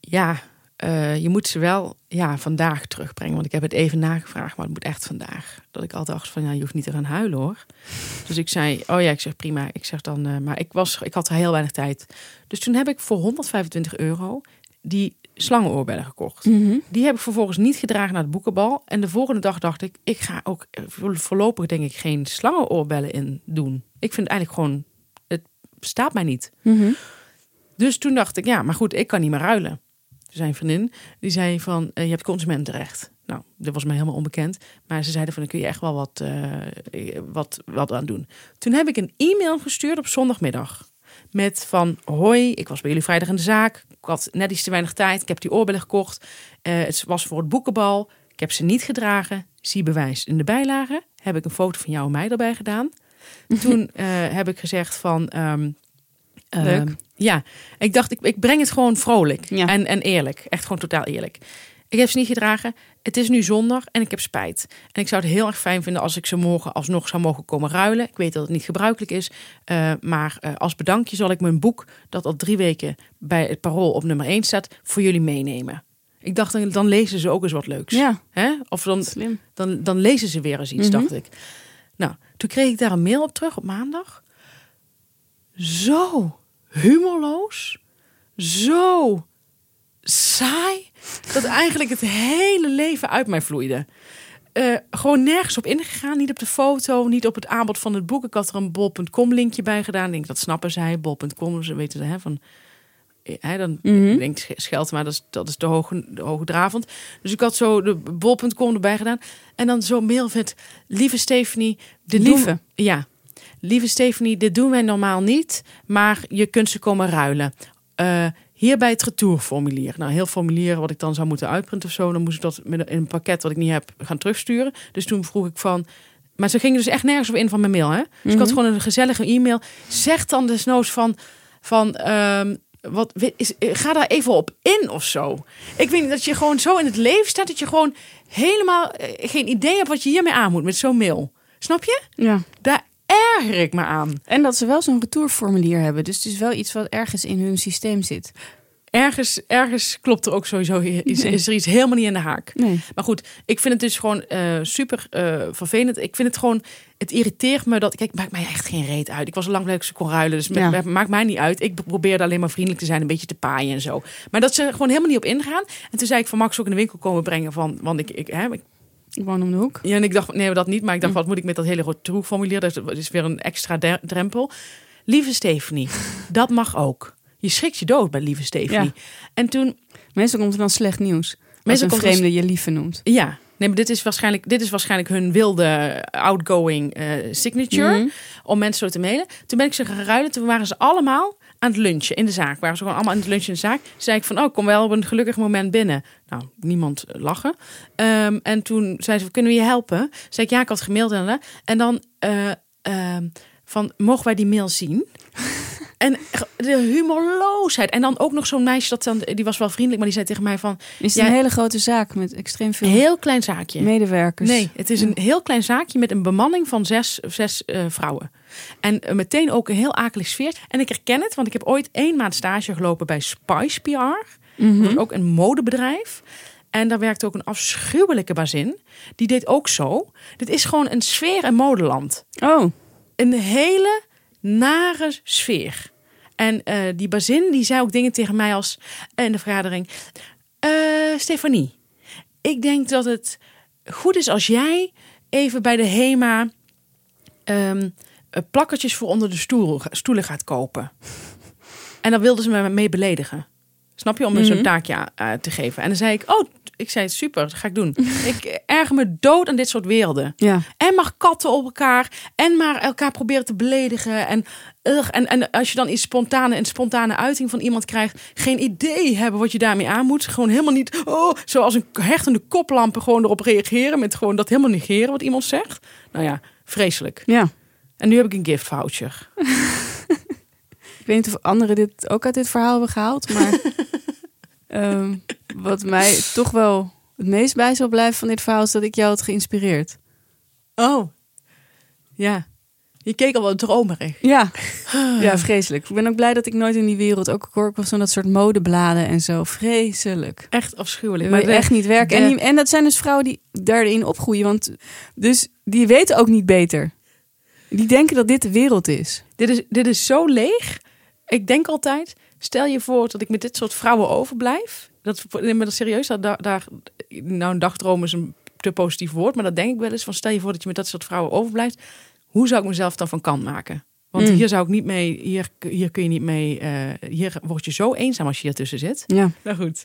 S1: ja, eh, je moet ze wel ja, vandaag terugbrengen. Want ik heb het even nagevraagd, maar het moet echt vandaag. Dat ik altijd dacht van, ja, je hoeft niet te gaan huilen hoor. Dus ik zei, oh ja, ik zeg prima. Ik zeg dan, eh, maar ik, was, ik had er heel weinig tijd. Dus toen heb ik voor 125 euro die slangenoorbellen gekocht.
S2: Mhm.
S1: Die heb ik vervolgens niet gedragen naar het boekenbal. En de volgende dag dacht ik, ik ga ook eh, voor- voorlopig denk ik geen slangenoorbellen in doen. Ik vind eigenlijk gewoon, het staat mij niet.
S2: Mhm.
S1: Dus toen dacht ik, ja, maar goed, ik kan niet meer ruilen. Zijn vriendin, die zei van, eh, je hebt consumentenrecht. Nou, dat was mij helemaal onbekend. Maar ze zeiden van, dan kun je echt wel wat, eh, wat, wat aan doen. Toen heb ik een e-mail gestuurd op zondagmiddag. Met van, hoi, ik was bij jullie vrijdag in de zaak. Ik had net iets te weinig tijd. Ik heb die oorbellen gekocht. Eh, het was voor het boekenbal. Ik heb ze niet gedragen. Zie bewijs in de bijlage. Heb ik een foto van jou en mij erbij gedaan. Toen heb ik gezegd van... ehm,
S2: Leuk.
S1: ehm, ja, ik dacht, ik, ik breng het gewoon vrolijk
S2: Ja.
S1: en, en eerlijk. Echt gewoon totaal eerlijk. Ik heb ze niet gedragen. Het is nu zondag en ik heb spijt. En ik zou het heel erg fijn vinden als ik ze morgen alsnog zou mogen komen ruilen. Ik weet dat het niet gebruikelijk is. eh, maar eh, als bedankje zal ik mijn boek, dat al drie weken bij het parool op nummer 1 staat, voor jullie meenemen. Ik dacht, dan- dan lezen ze ook eens wat leuks.
S2: Ja,
S1: Hè? Of dan,
S2: slim.
S1: dan, dan lezen ze weer eens iets,
S2: Mhm.
S1: dacht ik. Nou, toen kreeg ik daar een mail op terug op maandag. Zo humorloos, zo saai, dat eigenlijk het hele leven uit mij vloeide. Eh, gewoon nergens op ingegaan, niet op de foto, niet op het aanbod van het boek. Ik had er een bol.com linkje bij gedaan. Ik denk, dat snappen zij, bol.com, ze weten hè, van... eh, Hè, dan
S2: Mhm.
S1: ik denk Scheld, maar dat is, dat is de, hoge, de hoogdravend. Dus ik had zo de bol.com erbij gedaan. En dan zo'n mail met... Lieve Stephanie... Doen-
S2: Lieve?
S1: ja. Lieve Stephanie, dit doen wij normaal niet. Maar je kunt ze komen ruilen. Eh, hier bij het retourformulier. Nou, heel formulier wat ik dan zou moeten uitprinten of zo. Dan moest ik dat in een pakket wat ik niet heb gaan terugsturen. Dus toen vroeg ik van... Maar ze gingen dus echt nergens op in van mijn mail. Hè? Dus ik had
S2: Mhm.
S1: gewoon een gezellige e-mail. Zeg dan desnoods van... van ehm, wat, is, eh, ga daar even op in of zo. Ik weet niet dat je gewoon zo in het leven staat... dat je gewoon helemaal eh, geen idee hebt wat je hiermee aan moet met zo'n mail. Snap je?
S2: Ja.
S1: Daar erger ik me aan.
S2: En dat ze wel zo'n retourformulier hebben. Dus het is wel iets wat ergens in hun systeem zit.
S1: Ergens, ergens klopt er ook sowieso... Is,
S2: Nee.
S1: is er iets helemaal niet in de haak.
S2: Nee.
S1: Maar goed, ik vind het dus gewoon eh, super eh, vervelend. Ik vind het gewoon, het irriteert me dat. Kijk, het maakt mij echt geen reet uit. Ik was al lang ik ze kon ruilen, dus
S2: Ja.
S1: maakt mij niet uit. Ik probeerde alleen maar vriendelijk te zijn, een beetje te paaien en zo. Maar dat ze er gewoon helemaal niet op ingaan. En toen zei ik van Max ook in de winkel komen brengen van, want ik, ik, hè, ik
S2: Ik woon om de hoek.
S1: ja, en ik dacht, nee, dat niet. Maar ik dacht, wat moet ik met dat hele retourformulier? Dat is- dat is weer een extra drempel. Lieve Stephanie, dat mag ook. Je schrikt je dood bij lieve Stephanie.
S2: Ja.
S1: En toen,
S2: Meestal komt er dan slecht nieuws.
S1: Meestal
S2: een vreemde je lieve noemt.
S1: Ja, nee, maar dit is waarschijnlijk, dit is waarschijnlijk hun wilde outgoing eh, signature.
S2: Mhm.
S1: Om mensen zo te mailen. Toen ben ik ze gaan ruilen. Toen waren ze allemaal aan het lunchen in de zaak. Waren ze gewoon allemaal aan het lunchen in de zaak. Zei ik van, oh, kom wel op een gelukkig moment binnen. Nou, niemand lachen. Ehm, en toen zei ze, kunnen we je helpen? Zei ik, ja, ik had gemaild. En dan eh, ehm, van, mogen wij die mail zien? En de humorloosheid. En dan ook nog zo'n meisje, dat dan, die was wel vriendelijk, maar die zei tegen mij van...
S2: Is het een hele grote zaak met extreem veel
S1: Een heel klein zaakje.
S2: medewerkers?
S1: Nee, het is een heel klein zaakje met een bemanning van zes, zes eh, vrouwen. En eh, meteen ook een heel akelig sfeer. En ik herken het, want ik heb ooit één maand stage gelopen bij Spice PR. Is ook een modebedrijf. En daar werkte ook een afschuwelijke bazin. Die deed ook zo. Dit is gewoon een sfeer- en modeland.
S2: Oh,
S1: Een hele nare sfeer. En eh, die bazin die zei ook dingen tegen mij als in de vergadering. "Eh, Stefanie, ik denk dat het goed is als jij even bij de HEMA ehm, eh, plakkertjes voor onder de stoel, stoelen gaat kopen. En dan wilden ze me mee beledigen. Snap je? Om me zo'n
S2: Mhm.
S1: taakje eh, te geven. En dan zei ik, oh, ik zei super, dat ga ik doen. ik erger me dood aan dit soort werelden.
S2: ja.
S1: En maar katten op elkaar. En maar elkaar proberen te beledigen. En, ugh, en, en als je dan iets spontane, een spontane uiting van iemand krijgt. Geen idee hebben wat je daarmee aan moet. Gewoon helemaal niet. Oh, zoals een hechtende koplampen gewoon erop reageren. Met gewoon dat helemaal negeren wat iemand zegt. Nou ja, vreselijk.
S2: Ja.
S1: En nu heb ik een gift voucher.
S2: Ik weet niet of anderen dit ook uit dit verhaal hebben gehaald, maar ehm, wat mij toch wel het meest bij zal blijven van dit verhaal is dat ik jou had geïnspireerd.
S1: Oh, ja. Je keek al wat dromerig.
S2: Ja, ja, vreselijk. Ik ben ook blij dat ik nooit in die wereld ook hoor. Ik was zo'n dat soort modebladen en zo. Vreselijk.
S1: Echt afschuwelijk.
S2: Maar echt niet werken.
S1: de-
S2: En, die- en dat zijn dus vrouwen die daarin opgroeien. Want dus die weten ook niet beter. Die denken dat dit de wereld is.
S1: Dit is, dit is zo leeg. Ik denk altijd, stel je voor dat ik met dit soort vrouwen overblijf. Dat, maar dat serieus, dat, daar, daar, nou een dagdroom is een te positief woord, maar dat denk ik wel eens. Van stel je voor dat je met dat soort vrouwen overblijft. Hoe zou ik mezelf dan van kant maken? Want
S2: Mm.
S1: hier zou ik niet mee, hier, hier kun je niet mee, eh, hier word je zo eenzaam als je ertussen zit.
S2: Ja.
S1: Nou goed.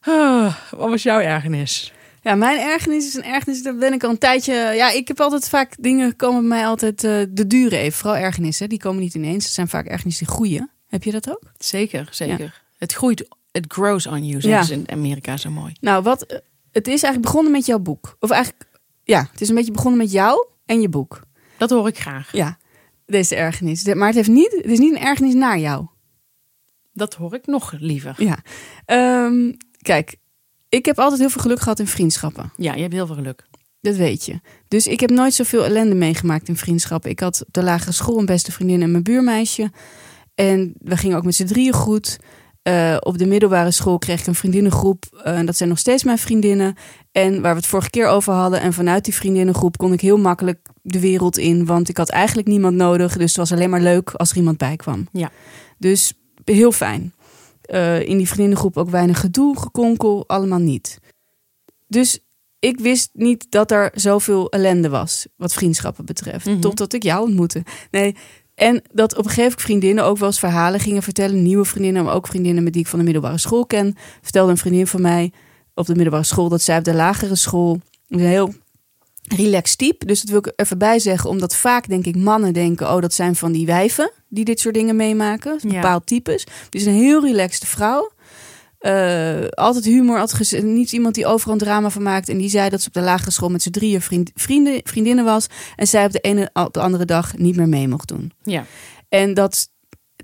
S1: Ah, wat was jouw ergernis?
S2: Ja, mijn ergernis is een ergernis. Daar ben ik al een tijdje. Ja, ik heb altijd vaak dingen komen bij mij altijd eh, de duren even. Vooral ergernissen. Die komen niet ineens. Het zijn vaak ergernissen die groeien. Heb je dat ook?
S1: Zeker, zeker. Het groeit, it grows on you,
S2: Ja.
S1: in Amerika zo mooi.
S2: Nou, wat, eh, het is eigenlijk begonnen met jouw boek. Of eigenlijk, ja, het is een beetje begonnen met jou en je boek.
S1: Dat hoor ik graag.
S2: Ja, deze ergernis. Maar het, heeft niet, het is niet een ergernis naar jou.
S1: Dat hoor ik nog liever.
S2: Ja. Ehm, kijk, ik heb altijd heel veel geluk gehad in vriendschappen.
S1: Ja, je hebt heel veel geluk.
S2: Dat weet je. Dus ik heb nooit zoveel ellende meegemaakt in vriendschappen. Ik had op de lagere school een beste vriendin en mijn buurmeisje. En we gingen ook met z'n drieën goed. Eh, op de middelbare school kreeg ik een vriendinnengroep. eh, en dat zijn nog steeds mijn vriendinnen. En waar we het vorige keer over hadden. En vanuit die vriendinnengroep kon ik heel makkelijk de wereld in. Want ik had eigenlijk niemand nodig. Dus het was alleen maar leuk als er iemand bij kwam.
S1: Ja.
S2: Dus heel fijn. Eh, in die vriendinnengroep ook weinig gedoe, gekonkel, allemaal niet. Dus ik wist niet dat er zoveel ellende was, wat vriendschappen betreft.
S1: Mhm.
S2: Totdat ik jou ontmoette. Nee, en dat op een gegeven moment vriendinnen ook wel eens verhalen gingen vertellen. Nieuwe vriendinnen, maar ook vriendinnen met die ik van de middelbare school ken. Vertelde een vriendin van mij op de middelbare school dat zij op de lagere school een heel relaxed type. Dus dat wil ik er even bij zeggen, omdat vaak denk ik mannen denken, oh dat zijn van die wijven die dit soort dingen meemaken.
S1: Ja.
S2: Bepaald types. Dus een heel relaxte vrouw. Eh, altijd humor, altijd niet iemand die overal een drama van maakt. En die zei dat ze op de lagere school met z'n drieën vriend, vrienden, vriendinnen was. En zij op de ene op de andere dag niet meer mee mocht doen.
S1: Ja.
S2: En dat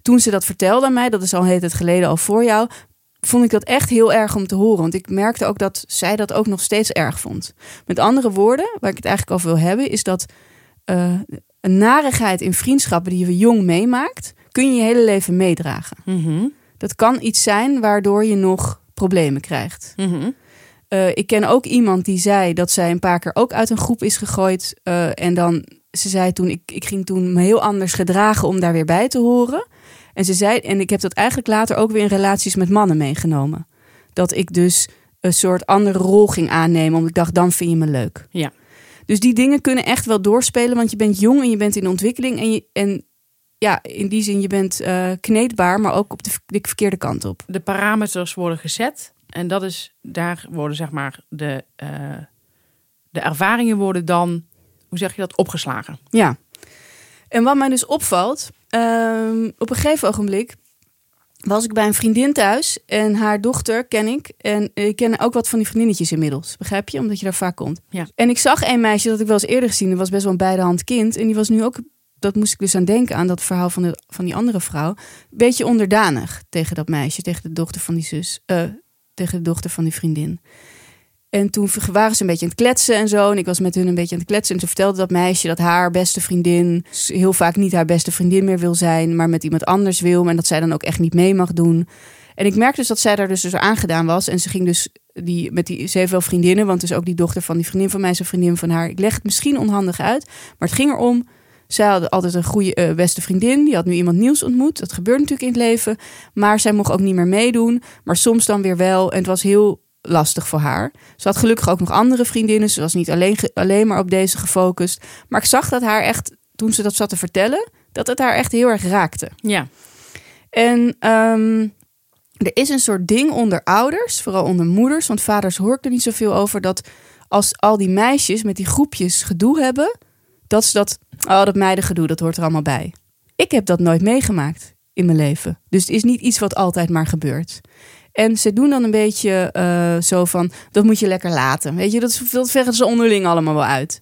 S2: toen ze dat vertelde aan mij, dat is al een hele tijd geleden al voor jou, vond ik dat echt heel erg om te horen. Want ik merkte ook dat zij dat ook nog steeds erg vond. Met andere woorden, waar ik het eigenlijk over wil hebben, is dat eh, een narigheid in vriendschappen die je jong meemaakt, kun je je hele leven meedragen.
S1: Mhm.
S2: Dat kan iets zijn waardoor je nog problemen krijgt.
S1: Mhm.
S2: Eh, ik ken ook iemand die zei dat zij een paar keer ook uit een groep is gegooid. eh, en dan, ze zei toen, ik, ik ging toen me heel anders gedragen om daar weer bij te horen. En ze zei, en ik heb dat eigenlijk later ook weer in relaties met mannen meegenomen. Dat ik dus een soort andere rol ging aannemen, omdat ik dacht, dan vind je me leuk.
S1: Ja.
S2: Dus die dingen kunnen echt wel doorspelen, want je bent jong en je bent in ontwikkeling. En, je, en ja, in die zin, je bent eh, kneedbaar, maar ook op de, de verkeerde kant op.
S1: De parameters worden gezet. En dat is, daar worden zeg maar de, eh, de ervaringen worden dan, hoe zeg je dat, opgeslagen.
S2: Ja. En wat mij dus opvalt, ehm, op een gegeven ogenblik was ik bij een vriendin thuis en haar dochter ken ik. En ik ken ook wat van die vriendinnetjes inmiddels, begrijp je? Omdat je daar vaak komt.
S1: Ja.
S2: En ik zag een meisje dat ik wel eens eerder gezien, dat was best wel een beidehand kind. En die was nu ook, dat moest ik dus aan denken, aan dat verhaal van, de, van die andere vrouw. Een beetje onderdanig tegen dat meisje, tegen de dochter van die zus, eh, tegen de dochter van die vriendin. En toen waren ze een beetje aan het kletsen en zo. En ik was met hun een beetje aan het kletsen. En toen vertelde dat meisje dat haar beste vriendin heel vaak niet haar beste vriendin meer wil zijn, maar met iemand anders wil. En dat zij dan ook echt niet mee mag doen. En ik merkte dus dat zij daar dus, dus aangedaan was. En ze ging dus die, met die, ze heeft wel vriendinnen, want dus ook die dochter van die vriendin van mij is een vriendin van haar. Ik leg het misschien onhandig uit, maar het ging erom. Zij had altijd een goede eh, beste vriendin. Die had nu iemand nieuws ontmoet. Dat gebeurt natuurlijk in het leven. Maar zij mocht ook niet meer meedoen. Maar soms dan weer wel. En het was heel lastig voor haar. Ze had gelukkig ook nog andere vriendinnen. Ze was niet alleen, alleen maar op deze gefocust. Maar ik zag dat haar echt, toen ze dat zat te vertellen, dat het haar echt heel erg raakte.
S1: Ja.
S2: En ehm, er is een soort ding onder ouders, vooral onder moeders, want vaders hoor ik er niet zoveel over, dat als al die meisjes met die groepjes gedoe hebben, dat ze dat, oh dat meidengedoe, dat hoort er allemaal bij. Ik heb dat nooit meegemaakt in mijn leven. Dus het is niet iets wat altijd maar gebeurt. En ze doen dan een beetje eh, zo van, dat moet je lekker laten. Weet je, dat, is- dat vechten ze onderling allemaal wel uit.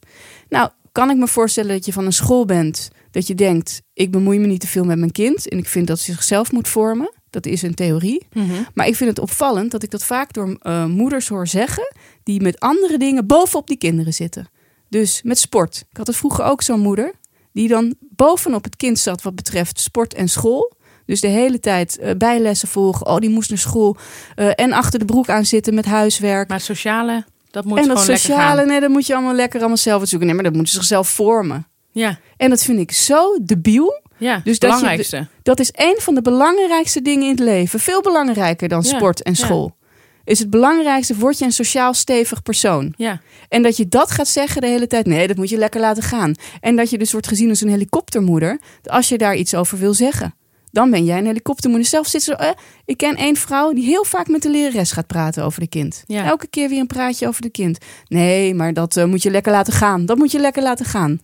S2: Nou, kan ik me voorstellen dat je van een school bent, dat je denkt, ik bemoei me niet te veel met mijn kind en ik vind dat ze zichzelf moet vormen. Dat is een theorie. Maar ik vind het opvallend dat ik dat vaak door eh, moeders hoor zeggen, die met andere dingen bovenop die kinderen zitten. Dus met sport. Ik had het vroeger ook zo'n moeder, die dan bovenop het kind zat wat betreft sport en school. Dus de hele tijd eh, bijlessen volgen. Oh, die moest naar school. eh, en achter de broek aan zitten met huiswerk.
S1: Maar sociale, dat moet
S2: en dat sociale, nee, dat moet je allemaal lekker allemaal zelf uitzoeken. Nee, maar dat moeten ze zichzelf vormen.
S1: Ja,
S2: En dat vind ik zo debiel.
S1: ja.
S2: Dus dat je-. Dat is een van de belangrijkste dingen in het leven. Veel belangrijker dan
S1: Ja,
S2: sport en
S1: ja.
S2: school. Is het belangrijkste, word je een sociaal stevig persoon.
S1: Ja.
S2: En dat je dat gaat zeggen de hele tijd. Nee, dat moet je lekker laten gaan. En dat je dus wordt gezien als een helikoptermoeder. Als je daar iets over wil zeggen. Dan ben jij een helikoptermoeder. Zelf zit ze. eh, ik ken één vrouw die heel vaak met de lerares gaat praten over de kind.
S1: Ja.
S2: Elke keer weer een praatje over de kind. Nee, maar dat eh, moet je lekker laten gaan. Dat moet je lekker laten gaan.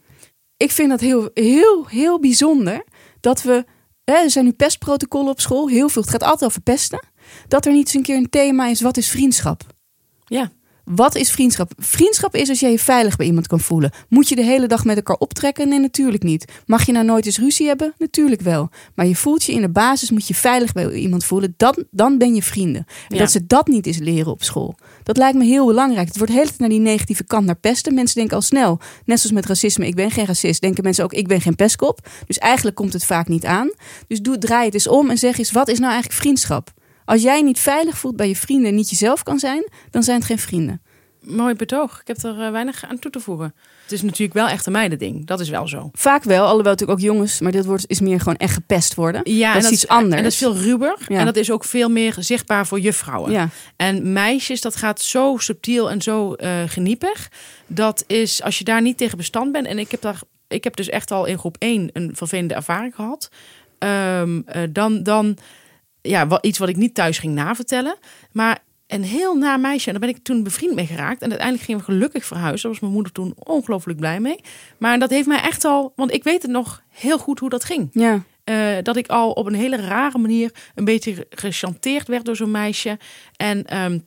S2: Ik vind dat heel, heel, heel bijzonder dat we. Hè, er zijn nu pestprotocollen op school. Heel veel. Het gaat altijd over pesten. Dat er niet eens een keer een thema is. Wat is vriendschap?
S1: Ja.
S2: Wat is vriendschap? Vriendschap is als jij je veilig bij iemand kan voelen. Moet je de hele dag met elkaar optrekken? Nee, natuurlijk niet. Mag je nou nooit eens ruzie hebben? Natuurlijk wel. Maar je voelt je in de basis, moet je veilig bij iemand voelen. Dan, dan ben je vrienden. En
S1: Ja.
S2: dat ze dat niet eens leren op school. Dat lijkt me heel belangrijk. Het wordt tijd naar die negatieve kant, naar pesten. Mensen denken al snel, net zoals met racisme, ik ben geen racist. Denken mensen ook, ik ben geen pestkop. Dus eigenlijk komt het vaak niet aan. Dus doe, draai het eens om en zeg eens, wat is nou eigenlijk vriendschap? Als jij niet veilig voelt bij je vrienden en niet jezelf kan zijn, dan zijn het geen vrienden.
S1: Mooi betoog. Ik heb er eh, weinig aan toe te voegen. Het is natuurlijk wel echt een meidending. Dat is wel zo.
S2: Vaak wel, alhoewel natuurlijk ook jongens, maar dit wordt is meer gewoon echt gepest worden.
S1: Ja,
S2: dat
S1: en
S2: is iets anders.
S1: En dat is veel ruwer.
S2: Ja.
S1: En dat is ook veel meer zichtbaar voor juffrouwen.
S2: Ja,
S1: En meisjes, dat gaat zo subtiel en zo eh geniepig. Dat is, als je daar niet tegen bestand bent. En ik heb, daar, ik heb dus echt al in groep 1 een vervelende ervaring gehad. Ehm, eh, dan, dan ja, wat, iets wat ik niet thuis ging navertellen. Maar een heel na meisje. En daar ben ik toen bevriend mee geraakt. En uiteindelijk gingen we gelukkig verhuizen. Daar was mijn moeder toen ongelooflijk blij mee. Maar dat heeft mij echt al... Want ik weet het nog heel goed hoe dat ging.
S2: ja,
S1: Eh, dat ik al op een hele rare manier een beetje gechanteerd werd door zo'n meisje. En ehm,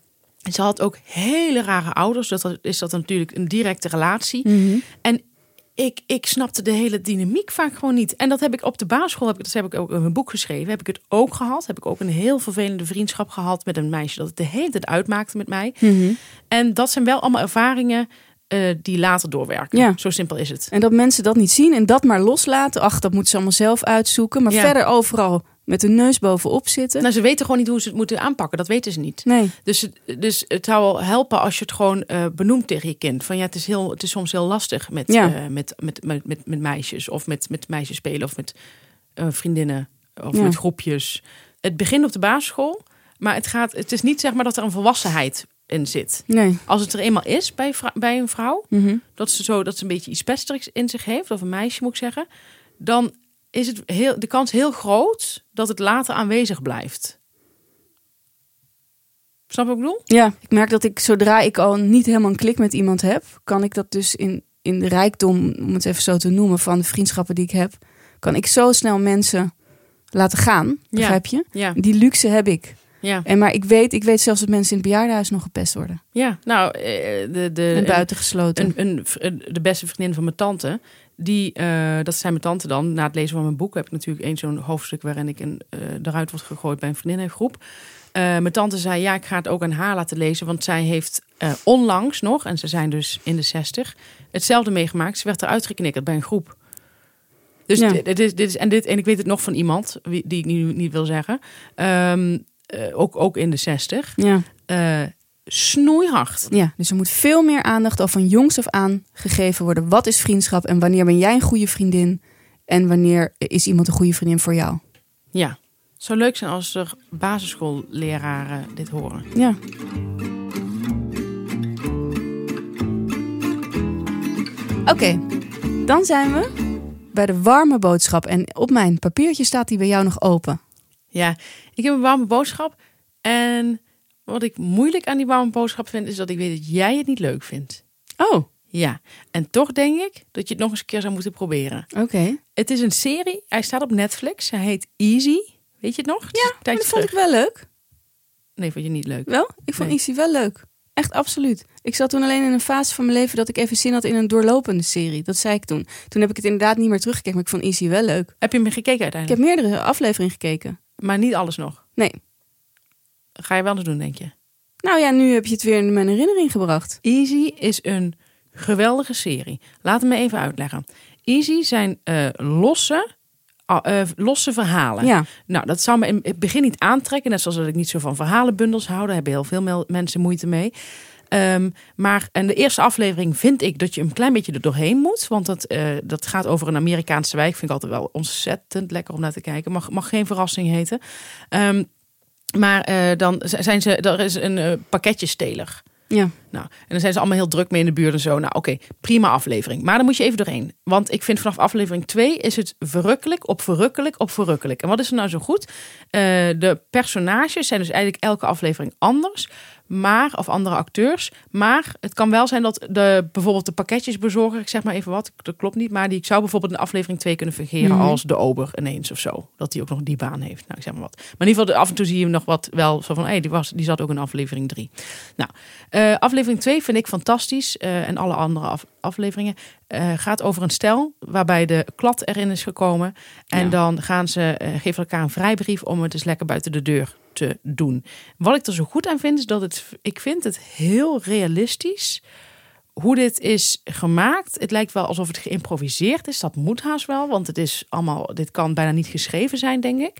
S1: ze had ook hele rare ouders. Dat is dat natuurlijk een directe relatie.
S2: Mhm.
S1: En ik, ik snapte de hele dynamiek vaak gewoon niet. En dat heb ik op de basisschool, heb ik, dat heb ik ook in mijn boek geschreven, heb ik het ook gehad. Heb ik ook een heel vervelende vriendschap gehad met een meisje dat het de hele tijd uitmaakte met mij.
S2: Mhm.
S1: En dat zijn wel allemaal ervaringen eh, die later doorwerken.
S2: Ja.
S1: Zo simpel is het.
S2: En dat mensen dat niet zien en dat maar loslaten. Ach, dat moeten ze allemaal zelf uitzoeken. Maar
S1: Ja.
S2: verder overal met de neus bovenop zitten.
S1: Nou, ze weten gewoon niet hoe ze het moeten aanpakken. Dat weten ze niet.
S2: Nee,
S1: Dus, het- dus het zou wel helpen als je het gewoon eh, benoemt tegen je kind. Van ja, het is, heel, het is soms heel lastig met,
S2: Ja.
S1: eh, met, met, met, met, met meisjes. Of met, met meisjes spelen. Of met eh, vriendinnen. Of
S2: Ja.
S1: met groepjes. Het begint op de basisschool. Maar het, gaat, het is niet zeg maar dat er een volwassenheid in zit.
S2: nee.
S1: Als het er eenmaal is bij, bij een vrouw.
S2: Mhm.
S1: Dat ze, zo, dat ze een beetje iets pesterigs in zich heeft. Of een meisje moet ik zeggen. Dan is het heel, de kans heel groot dat het later aanwezig blijft. Snap wat ik bedoel?
S2: Ja, ik merk dat ik zodra ik al niet helemaal een klik met iemand heb, kan ik dat dus in, in de rijkdom, om het even zo te noemen, van de vriendschappen die ik heb, kan ik zo snel mensen laten gaan. Begrijp je?
S1: Ja.
S2: Die luxe heb ik.
S1: Ja,
S2: En maar ik weet, ik weet zelfs dat mensen in het bejaardenhuis nog gepest worden.
S1: ja. nou, eh, de, de,
S2: en buitengesloten.
S1: een, een- de beste vriendin van mijn tante, die, eh, dat zijn mijn tante dan. Na het lezen van mijn boek heb ik natuurlijk één zo'n hoofdstuk waarin ik een, eh, eruit wordt gegooid bij een vriendinnengroep. Eh mijn tante zei, ja, ik ga het ook aan haar laten lezen, want zij heeft onlangs nog, en ze zijn dus in de zestig, hetzelfde meegemaakt. Ze werd eruit geknikkerd bij een groep. Dus
S2: Ja.
S1: dit, dit is, dit is, en, dit, en ik weet het nog van iemand, wie, die ik nu niet wil zeggen, Ehm, eh, ook, ook in de zestig.
S2: ja.
S1: Snoeihard.
S2: Ja, dus er moet veel meer aandacht al van jongs af aan gegeven worden. Wat is vriendschap en wanneer ben jij een goede vriendin? En wanneer is iemand een goede vriendin voor jou?
S1: Ja. Het zou leuk zijn als er basisschoolleraren dit horen.
S2: Ja. Oké, dan zijn we bij de warme boodschap. En op mijn papiertje staat die bij jou nog open.
S1: Ja, ik heb een warme boodschap. En wat ik moeilijk aan die warme boodschap vind, is dat ik weet dat jij het niet leuk vindt.
S2: Oh,
S1: Ja, en toch denk ik dat je het nog eens een keer zou moeten proberen.
S2: oké.
S1: Het is een serie, hij staat op Netflix. Hij heet Easy. Weet je het nog? Het
S2: Ja, dat vond ik wel leuk.
S1: Nee, vond je niet leuk.
S2: Wel? Ik vond
S1: Nee.
S2: Easy wel leuk. Echt absoluut. Ik zat toen alleen in een fase van mijn leven dat ik even zin had in een doorlopende serie. Dat zei ik toen. Toen heb ik het inderdaad niet meer teruggekeken, maar ik vond Easy wel leuk.
S1: Heb je hem gekeken
S2: Ik heb
S1: uiteindelijk?
S2: meerdere afleveringen gekeken.
S1: Maar niet alles nog.
S2: Nee.
S1: Ga je wel eens doen, denk je?
S2: Nou ja, nu heb je het weer in mijn herinnering gebracht.
S1: Easy is een geweldige serie. Laat me even uitleggen. Easy zijn eh, losse, ah, eh, losse verhalen.
S2: Ja.
S1: Nou, dat zou me in het begin niet aantrekken. Net zoals dat ik niet zo van verhalenbundels hou. Daar hebben heel veel mensen moeite mee. Ehm, maar en de eerste aflevering vind ik dat je een klein beetje er doorheen moet. Want dat, eh, dat gaat over een Amerikaanse wijk. Vind ik altijd wel ontzettend lekker om naar te kijken. Mag, mag geen verrassing heten. Ehm, maar eh, dan zijn ze, er is een eh, pakketjesteler.
S2: Ja.
S1: Nou, en dan zijn ze allemaal heel druk mee in de buurt en zo. Nou, oké, prima aflevering. Maar dan moet je even doorheen. Want ik vind vanaf aflevering 2 is het verrukkelijk op verrukkelijk op verrukkelijk. En wat is er nou zo goed? Eh, de personages zijn dus eigenlijk elke aflevering anders. Maar, of andere acteurs. Maar het kan wel zijn dat de, bijvoorbeeld de pakketjesbezorger, ik zeg maar even wat, dat klopt niet. Maar die zou bijvoorbeeld in aflevering 2 kunnen fungeren
S2: Mhm.
S1: als de ober ineens of zo. Dat die ook nog die baan heeft. Nou, ik zeg maar wat. Maar in ieder geval, af en toe zie je nog wat wel zo van, hé, die, was, die zat ook in aflevering 3. Nou, eh, aflevering 2 vind ik fantastisch. eh, en alle andere af- afleveringen. eh, gaat over een stel waarbij de klad erin is gekomen. En
S2: Ja.
S1: dan gaan ze, geven elkaar een vrijbrief om het eens lekker buiten de deur te doen. Wat ik er zo goed aan vind, is dat het, ik vind het heel realistisch hoe dit is gemaakt. Het lijkt wel alsof het geïmproviseerd is. Dat moet haast wel, want het is allemaal, dit kan bijna niet geschreven zijn, denk ik.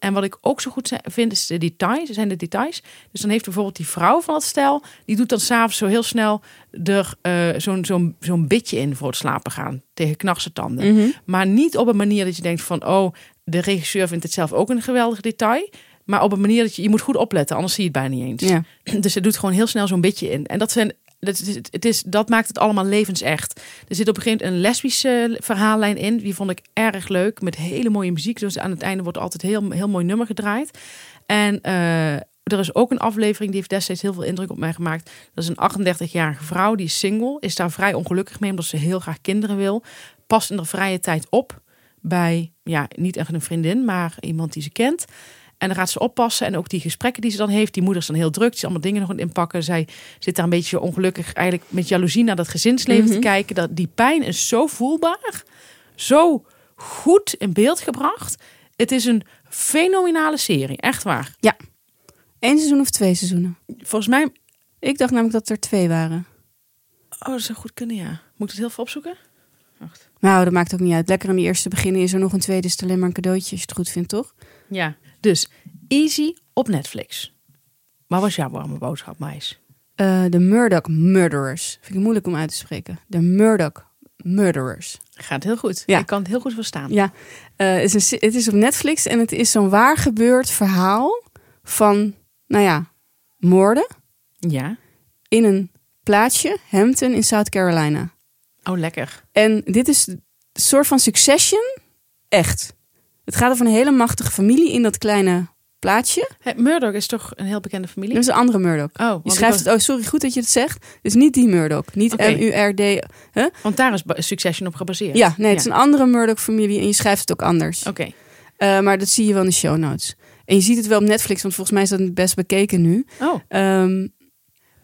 S1: En wat ik ook zo goed vind, is de details, zijn de details. Dus dan heeft bijvoorbeeld die vrouw van het stel, die doet dan s'avonds zo heel snel er eh, zo'n zo'n zo'n bitje in voor het slapen gaan. Tegen knarse tanden.
S2: Mhm.
S1: Maar niet op een manier dat je denkt van, oh, de regisseur vindt het zelf ook een geweldig detail. Maar op een manier dat je, je moet goed opletten, anders zie je het bijna niet eens.
S2: Ja.
S1: Dus ze doet gewoon heel snel zo'n beetje in. En dat, zijn, dat, is, het is, dat maakt het allemaal levensecht. Er zit op een gegeven moment een lesbische verhaallijn in. Die vond ik erg leuk. Met hele mooie muziek. Dus aan het einde wordt altijd heel, heel mooi nummer gedraaid. En eh, er is ook een aflevering die heeft destijds heel veel indruk op mij gemaakt. Dat is een 38-jarige vrouw. Die is single. Is daar vrij ongelukkig mee. Omdat ze heel graag kinderen wil. Past in de vrije tijd op. Bij, ja, niet echt een vriendin. Maar iemand die ze kent. En dan gaat ze oppassen. En ook die gesprekken die ze dan heeft. Die moeder is dan heel druk. Ze is allemaal dingen nog aan het inpakken. Zij zit daar een beetje ongelukkig eigenlijk met jaloezie naar dat gezinsleven
S2: Mhm.
S1: te kijken. Dat, die pijn is zo voelbaar. Zo goed in beeld gebracht. Het is een fenomenale serie. Echt waar.
S2: Eén seizoen of twee seizoenen?
S1: Volgens mij...
S2: Ik dacht namelijk dat er twee waren.
S1: Oh, dat zou goed kunnen, ja. Moet ik het heel veel opzoeken? Wacht.
S2: Nou, dat maakt ook niet uit. Lekker aan die eerste beginnen. Is er nog een tweede, is het alleen maar een cadeautje als je het goed vindt, toch?
S1: Ja. Dus Easy op Netflix. Maar was jouw warme boodschap, Mais?
S2: Eh, De Murdoch Murderers. Vind ik moeilijk om uit te spreken. De Murdoch Murderers.
S1: Gaat heel goed.
S2: Ja.
S1: Ik kan het heel goed verstaan.
S2: Ja, eh, het, is een, se- het is op Netflix en het is zo'n waar gebeurd verhaal van, nou ja, moorden
S1: Ja.
S2: in een plaatsje, Hampton in South Carolina.
S1: Oh, lekker.
S2: En dit is een soort van Succession, echt. Het gaat over een hele machtige familie in dat kleine plaatsje.
S1: Hey, Murdoch is toch een heel bekende familie?
S2: Dat is een andere Murdoch.
S1: Oh,
S2: Je schrijft
S1: was-
S2: het, oh sorry, goed dat je het zegt. Is niet die Murdoch, niet. M-U-R-D.
S1: want daar is Succession op gebaseerd.
S2: Ja, nee, het is een andere Murdoch-familie en je schrijft het ook anders.
S1: Oké.
S2: Eh, maar dat zie je wel in de show notes. En je ziet het wel op Netflix, want volgens mij is dat het best bekeken nu.
S1: Oh,
S2: Ehm,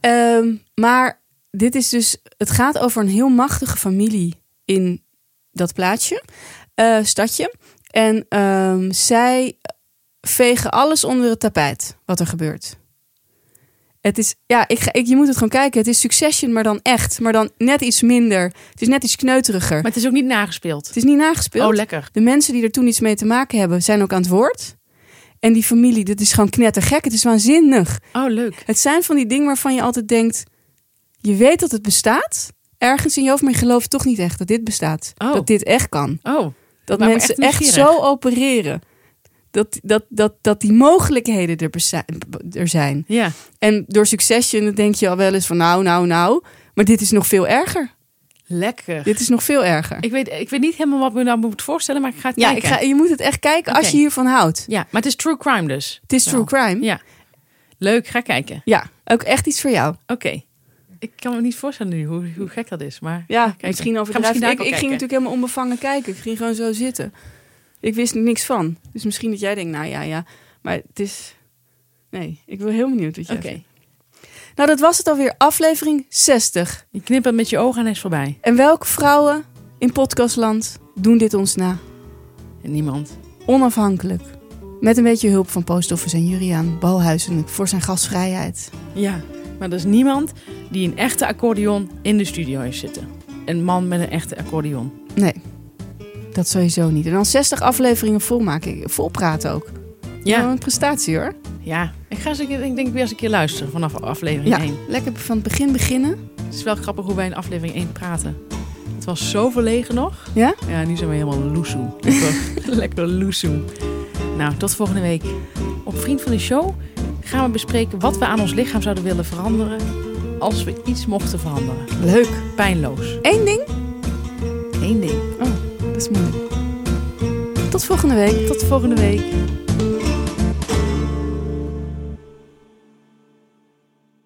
S2: ehm, maar dit is dus, het gaat over een heel machtige familie in dat plaatsje, eh, stadje. En ehm, zij vegen alles onder het tapijt wat er gebeurt. Het is, ja, ik, je moet het gewoon kijken. Het is Succession, maar dan echt. Maar dan net iets minder. Het is net iets kneuteriger.
S1: maar het is ook niet nagespeeld.
S2: Het is niet nagespeeld.
S1: Oh, lekker.
S2: De mensen die er toen iets mee te maken hebben, zijn ook aan het woord. En die familie, dit is gewoon knettergek. Het is waanzinnig.
S1: Oh, leuk.
S2: Het zijn van die dingen waarvan je altijd denkt... Je weet dat het bestaat. Ergens in je hoofd, maar je gelooft toch niet echt dat dit bestaat.
S1: Oh.
S2: Dat dit echt kan.
S1: Oh,
S2: Dat mensen
S1: echt
S2: zo opereren. Dat, dat, dat, dat die mogelijkheden er, er zijn.
S1: ja.
S2: En door Succession dan denk je al wel eens van nou, nou, nou. Maar dit is nog veel erger.
S1: Lekker.
S2: Dit is nog veel erger.
S1: Ik weet, ik weet niet helemaal wat me nou moet voorstellen, maar ik ga het
S2: ja, ik
S1: kijken.
S2: ga, je moet het echt kijken als je hiervan houdt.
S1: Ja, maar het is true crime dus.
S2: Het is true crime.
S1: Ja. Leuk, ga kijken.
S2: Ja, ook echt iets voor jou.
S1: Oké. Ik kan me niet voorstellen nu hoe, hoe gek dat is, maar
S2: Ja,
S1: kijken. misschien daar
S2: Ik,
S1: ook
S2: ik ging
S1: kijken.
S2: natuurlijk helemaal onbevangen kijken. Ik ging gewoon zo zitten. Ik wist er niks van. Dus misschien dat jij denkt, nou ja, ja. Maar het is... Nee, ik ben heel benieuwd wat jij
S1: Oké.
S2: vindt. Nou, dat was het alweer. Aflevering 60.
S1: Je knippert met je ogen en hij is voorbij.
S2: En welke vrouwen in podcastland doen dit ons na?
S1: En niemand.
S2: Onafhankelijk. Met een beetje hulp van Post Office en Juriaan Balhuizen voor zijn gastvrijheid.
S1: Ja, maar er is niemand die een echte accordeon in de studio heeft zitten. Een man met een echte accordeon.
S2: Nee, dat sowieso niet. En dan 60 afleveringen volmaken. Volpraten ook. Ja.
S1: Ja,
S2: een prestatie hoor.
S1: ja. Ik ga eens een keer, ik denk weer eens een keer luisteren vanaf aflevering
S2: Ja,
S1: 1.
S2: lekker van het begin beginnen.
S1: Het is wel grappig hoe wij in aflevering 1 praten. Het was zo verlegen nog.
S2: Ja?
S1: Ja, nu zijn we helemaal loesoe. Lekker, lekker loesoe. Nou, tot volgende week. Op Vriend van de Show gaan we bespreken wat we aan ons lichaam zouden willen veranderen als we iets mochten veranderen.
S2: Leuk.
S1: Pijnloos.
S2: Eén ding?
S1: Eén ding.
S2: Dat is moeilijk. Tot volgende week.
S1: Tot volgende week.